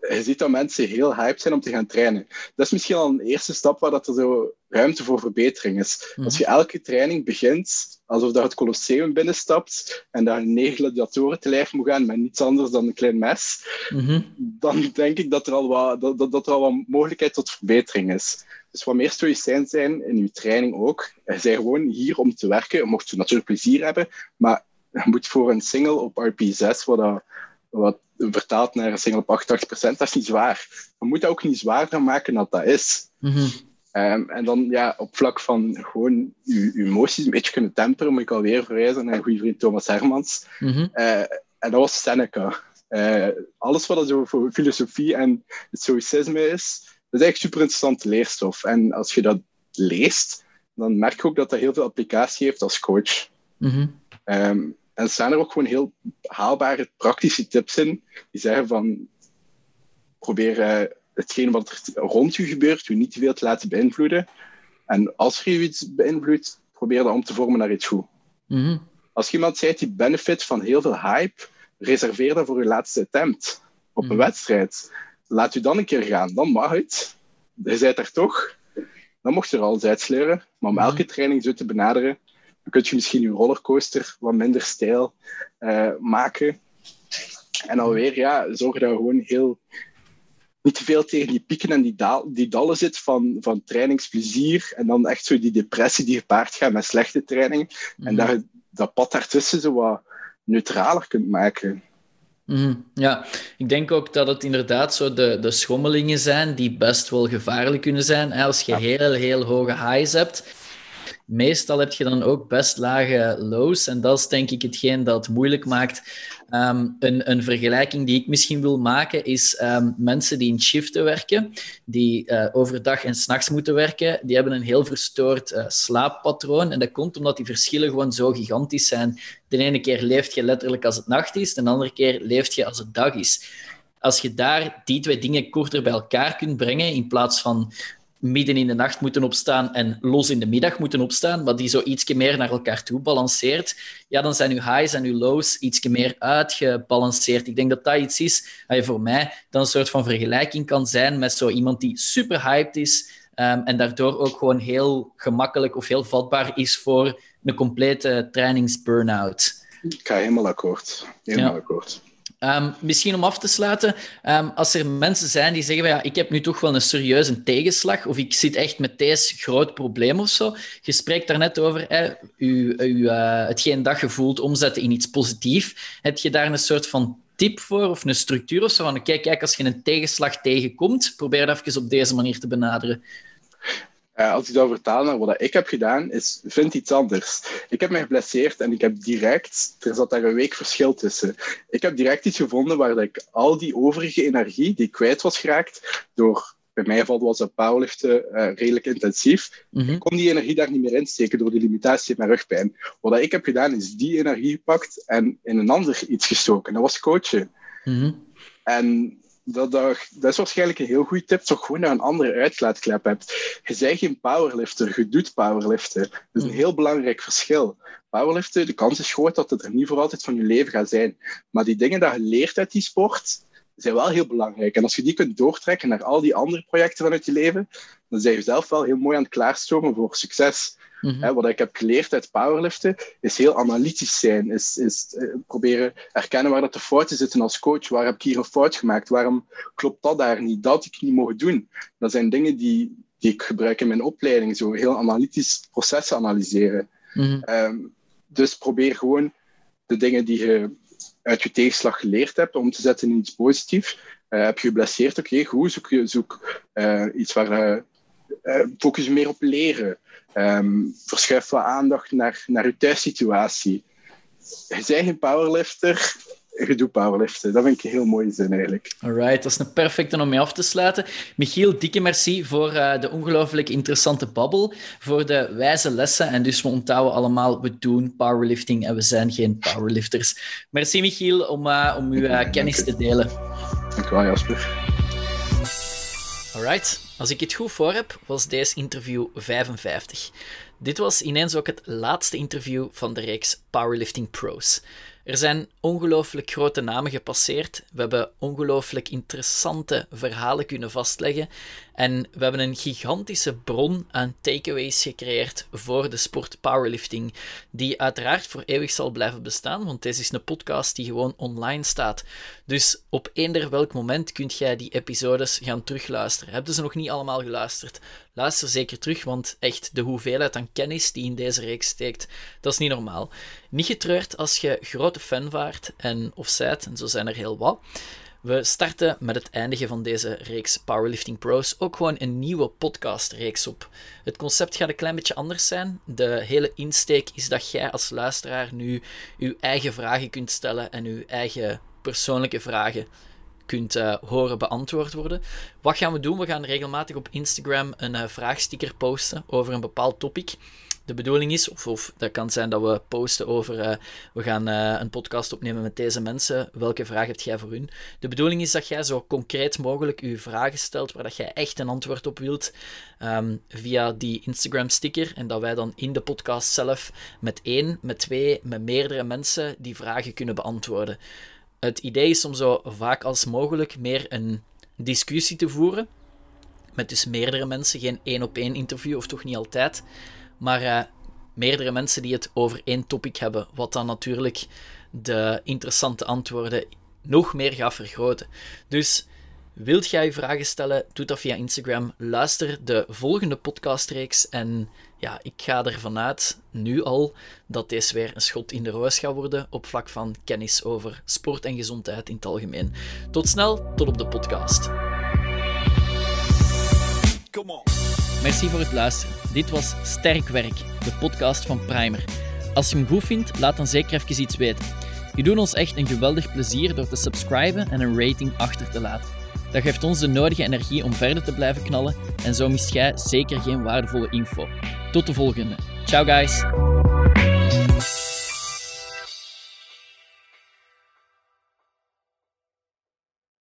Je ziet dat mensen heel hyped zijn om te gaan trainen. Dat is misschien al een eerste stap waar dat er zo ruimte voor verbetering is. Mhm. Als je elke training begint alsof dat het Colosseum binnenstapt en je negen gladiatoren te lijf moet gaan met niets anders dan een klein mes, mhm, dan denk ik dat er al wat, dat, dat, dat er al wat mogelijkheid tot verbetering is. Dus wat meer stoïcijn zijn in je training ook. Je bent gewoon hier om te werken. Je mocht natuurlijk plezier hebben, maar je moet voor een single op RP6, wat, dat, wat vertaalt naar een single op 88%, dat is niet zwaar. Je moet dat ook niet zwaarder maken dan dat is. mhm, Ehm, en dan ja, op vlak van gewoon je, emoties een beetje kunnen temperen, moet ik alweer verwijzen naar een goede vriend Thomas Hermans. mhm, Eh, en dat was Seneca. Eh, alles wat zo voor filosofie en het stoïcisme is, dat is eigenlijk super interessante leerstof. En als je dat leest, dan merk je ook dat dat heel veel applicatie heeft als coach. mhm. Ehm, en staan er ook gewoon heel haalbare praktische tips in. Die zeggen van probeer uh, hetgeen wat er rond u gebeurt, u niet te veel te laten beïnvloeden. En als je iets beïnvloedt, probeer dat om te vormen naar iets goed. Mhm. Als iemand zegt die benefit van heel veel hype, reserveer dat voor je laatste attempt op een Mhm. wedstrijd. Laat u dan een keer gaan, dan mag het. Je bent er toch. Dan mocht je er alles uitsleuren. Maar om Mhm. elke training zo te benaderen, dan kun je misschien je rollercoaster wat minder stijl eh, maken. En alweer, ja, zorg dat je gewoon heel niet te veel tegen die pieken en die, daal, die dallen zit van, van trainingsplezier. En dan echt zo die depressie die gepaard gaat met slechte training. En Mhm. dat je dat pad daartussen zo wat neutraler kunt maken. Mhm, Ja, ik denk ook dat het inderdaad zo de, de schommelingen zijn die best wel gevaarlijk kunnen zijn. Als je Ja. heel, heel hoge highs hebt, meestal heb je dan ook best lage lows. En dat is denk ik hetgeen dat moeilijk maakt. Ehm, een, een vergelijking die ik misschien wil maken is ehm, mensen die in shiften werken, die eh, overdag en s'nachts moeten werken, die hebben een heel verstoord eh, slaappatroon. En dat komt omdat die verschillen gewoon zo gigantisch zijn. De ene keer leeft je letterlijk als het nacht is, de andere keer leeft je als het dag is. Als je daar die twee dingen korter bij elkaar kunt brengen, in plaats van midden in de nacht moeten opstaan en los in de middag moeten opstaan, maar die zo ietsje meer naar elkaar toe balanceert, ja, dan zijn uw highs en uw lows ietsje meer uitgebalanceerd. Ik denk dat dat iets is dat je voor mij dan een soort van vergelijking kan zijn met zo iemand die super hyped is ehm, en daardoor ook gewoon heel gemakkelijk of heel vatbaar is voor een complete trainingsburn-out. Ik ga helemaal akkoord. Helemaal Ja. akkoord. Ehm, misschien om af te sluiten, ehm, als er mensen zijn die zeggen, ja, ik heb nu toch wel een serieuze tegenslag, of ik zit echt met deze groot probleem of zo. Je spreekt daar net over, hè, u, u, eh, hetgeen dat je voelt omzetten in iets positiefs. Heb je daar een soort van tip voor, of een structuur of zo? Van, oké, kijk, als je een tegenslag tegenkomt, probeer dat even op deze manier te benaderen. Eh, als ik dat vertaal naar wat ik heb gedaan, is vind iets anders. Ik heb mij geblesseerd en ik heb direct, er zat daar een week verschil tussen. Ik heb direct iets gevonden waar ik al die overige energie die ik kwijt was geraakt, door, bij mij geval was dat powerliften eh, redelijk intensief, Mhm. ik kon die energie daar niet meer insteken door de limitatie in mijn rugpijn. Wat ik heb gedaan, is die energie gepakt en in een ander iets gestoken. Dat was coachen. Mhm. En dat, dat, dat is waarschijnlijk een heel goede tip, toch gewoon je een andere uitlaatklep hebt. Je bent geen powerlifter, je doet powerliften. Dat is een heel belangrijk verschil. Powerliften, de kans is groot dat het er niet voor altijd van je leven gaat zijn. Maar die dingen die je leert uit die sport, zijn wel heel belangrijk. En als je die kunt doortrekken naar al die andere projecten vanuit je leven, dan zijn je zelf wel heel mooi aan het klaarstomen voor succes. Mhm. Wat ik heb geleerd uit powerliften is heel analytisch zijn. Is, is eh, proberen erkennen waar dat de fouten zitten als coach. Waar heb ik hier een fout gemaakt? Waarom klopt dat daar niet? Dat had ik niet mogen doen. Dat zijn dingen die, die ik gebruik in mijn opleiding. Zo heel analytisch processen analyseren. Mhm. Ehm, dus probeer gewoon de dingen die je uit je tegenslag geleerd hebt om te zetten in iets positiefs. Eh, heb je geblesseerd? Oké, goed. Zoek, zoek eh, iets waar eh, focus meer op leren. Ehm, verschuif wat aandacht naar, naar je thuissituatie. Je bent geen powerlifter, je doet powerliften. Dat vind ik een heel mooie zin eigenlijk. Alright, dat is een perfecte om mee af te sluiten. Michiel, dikke merci voor eh, de ongelooflijk interessante babbel, voor de wijze lessen. En dus we onthouden allemaal, we doen powerlifting en we zijn geen powerlifters. Merci Michiel om, eh, om uw eh, kennis te delen. Dank wel, Jasper. Alright, als ik het goed voor heb, was deze interview 55. Dit was ineens ook het laatste interview van de reeks Powerlifting Pros. Er zijn ongelooflijk grote namen gepasseerd. We hebben ongelooflijk interessante verhalen kunnen vastleggen. En we hebben een gigantische bron aan takeaways gecreëerd voor de sport powerlifting, die uiteraard voor eeuwig zal blijven bestaan, want deze is een podcast die gewoon online staat. Dus op eender welk moment kunt jij die episodes gaan terugluisteren. Hebben ze nog niet allemaal geluisterd? Luister zeker terug, want echt de hoeveelheid aan kennis die in deze reeks steekt, dat is niet normaal. Niet getreurd als je grote fan waart en of zijt, en zo zijn er heel wat. We starten met het eindigen van deze reeks Powerlifting Pros ook gewoon een nieuwe podcastreeks op. Het concept gaat een klein beetje anders zijn. De hele insteek is dat jij als luisteraar nu uw eigen vragen kunt stellen en uw eigen persoonlijke vragen kunt uh, horen beantwoord worden. Wat gaan we doen? We gaan regelmatig op Instagram een uh, vraagsticker posten over een bepaald topic de bedoeling is, of, dat kan zijn dat we posten over, uh, we gaan uh, een podcast opnemen met deze mensen, welke vraag heb jij voor hun? De bedoeling is dat jij zo concreet mogelijk je vragen stelt waar dat jij echt een antwoord op wilt um, via die Instagram sticker en dat wij dan in de podcast zelf met één, met twee, met meerdere mensen die vragen kunnen beantwoorden. Het idee is om zo vaak als mogelijk meer een discussie te voeren met dus meerdere mensen, geen één op één interview of toch niet altijd maar uh, meerdere mensen die het over één topic hebben, wat dan natuurlijk de interessante antwoorden nog meer gaat vergroten. Dus wilt jij vragen stellen, doe dat via Instagram. Luister de volgende podcastreeks en ja, ik ga ervan uit, nu al, dat deze weer een schot in de roos gaat worden op vlak van kennis over sport en gezondheid in het algemeen. Tot snel, tot op de podcast. Merci voor het luisteren. Dit was Sterk Werk, de podcast van Primer. Als je hem goed vindt, laat dan zeker even iets weten. Je doet ons echt een geweldig plezier door te subscriben en een rating achter te laten. Dat geeft ons de nodige energie om verder te blijven knallen en zo mist jij zeker geen waardevolle info. Tot de volgende. Ciao guys!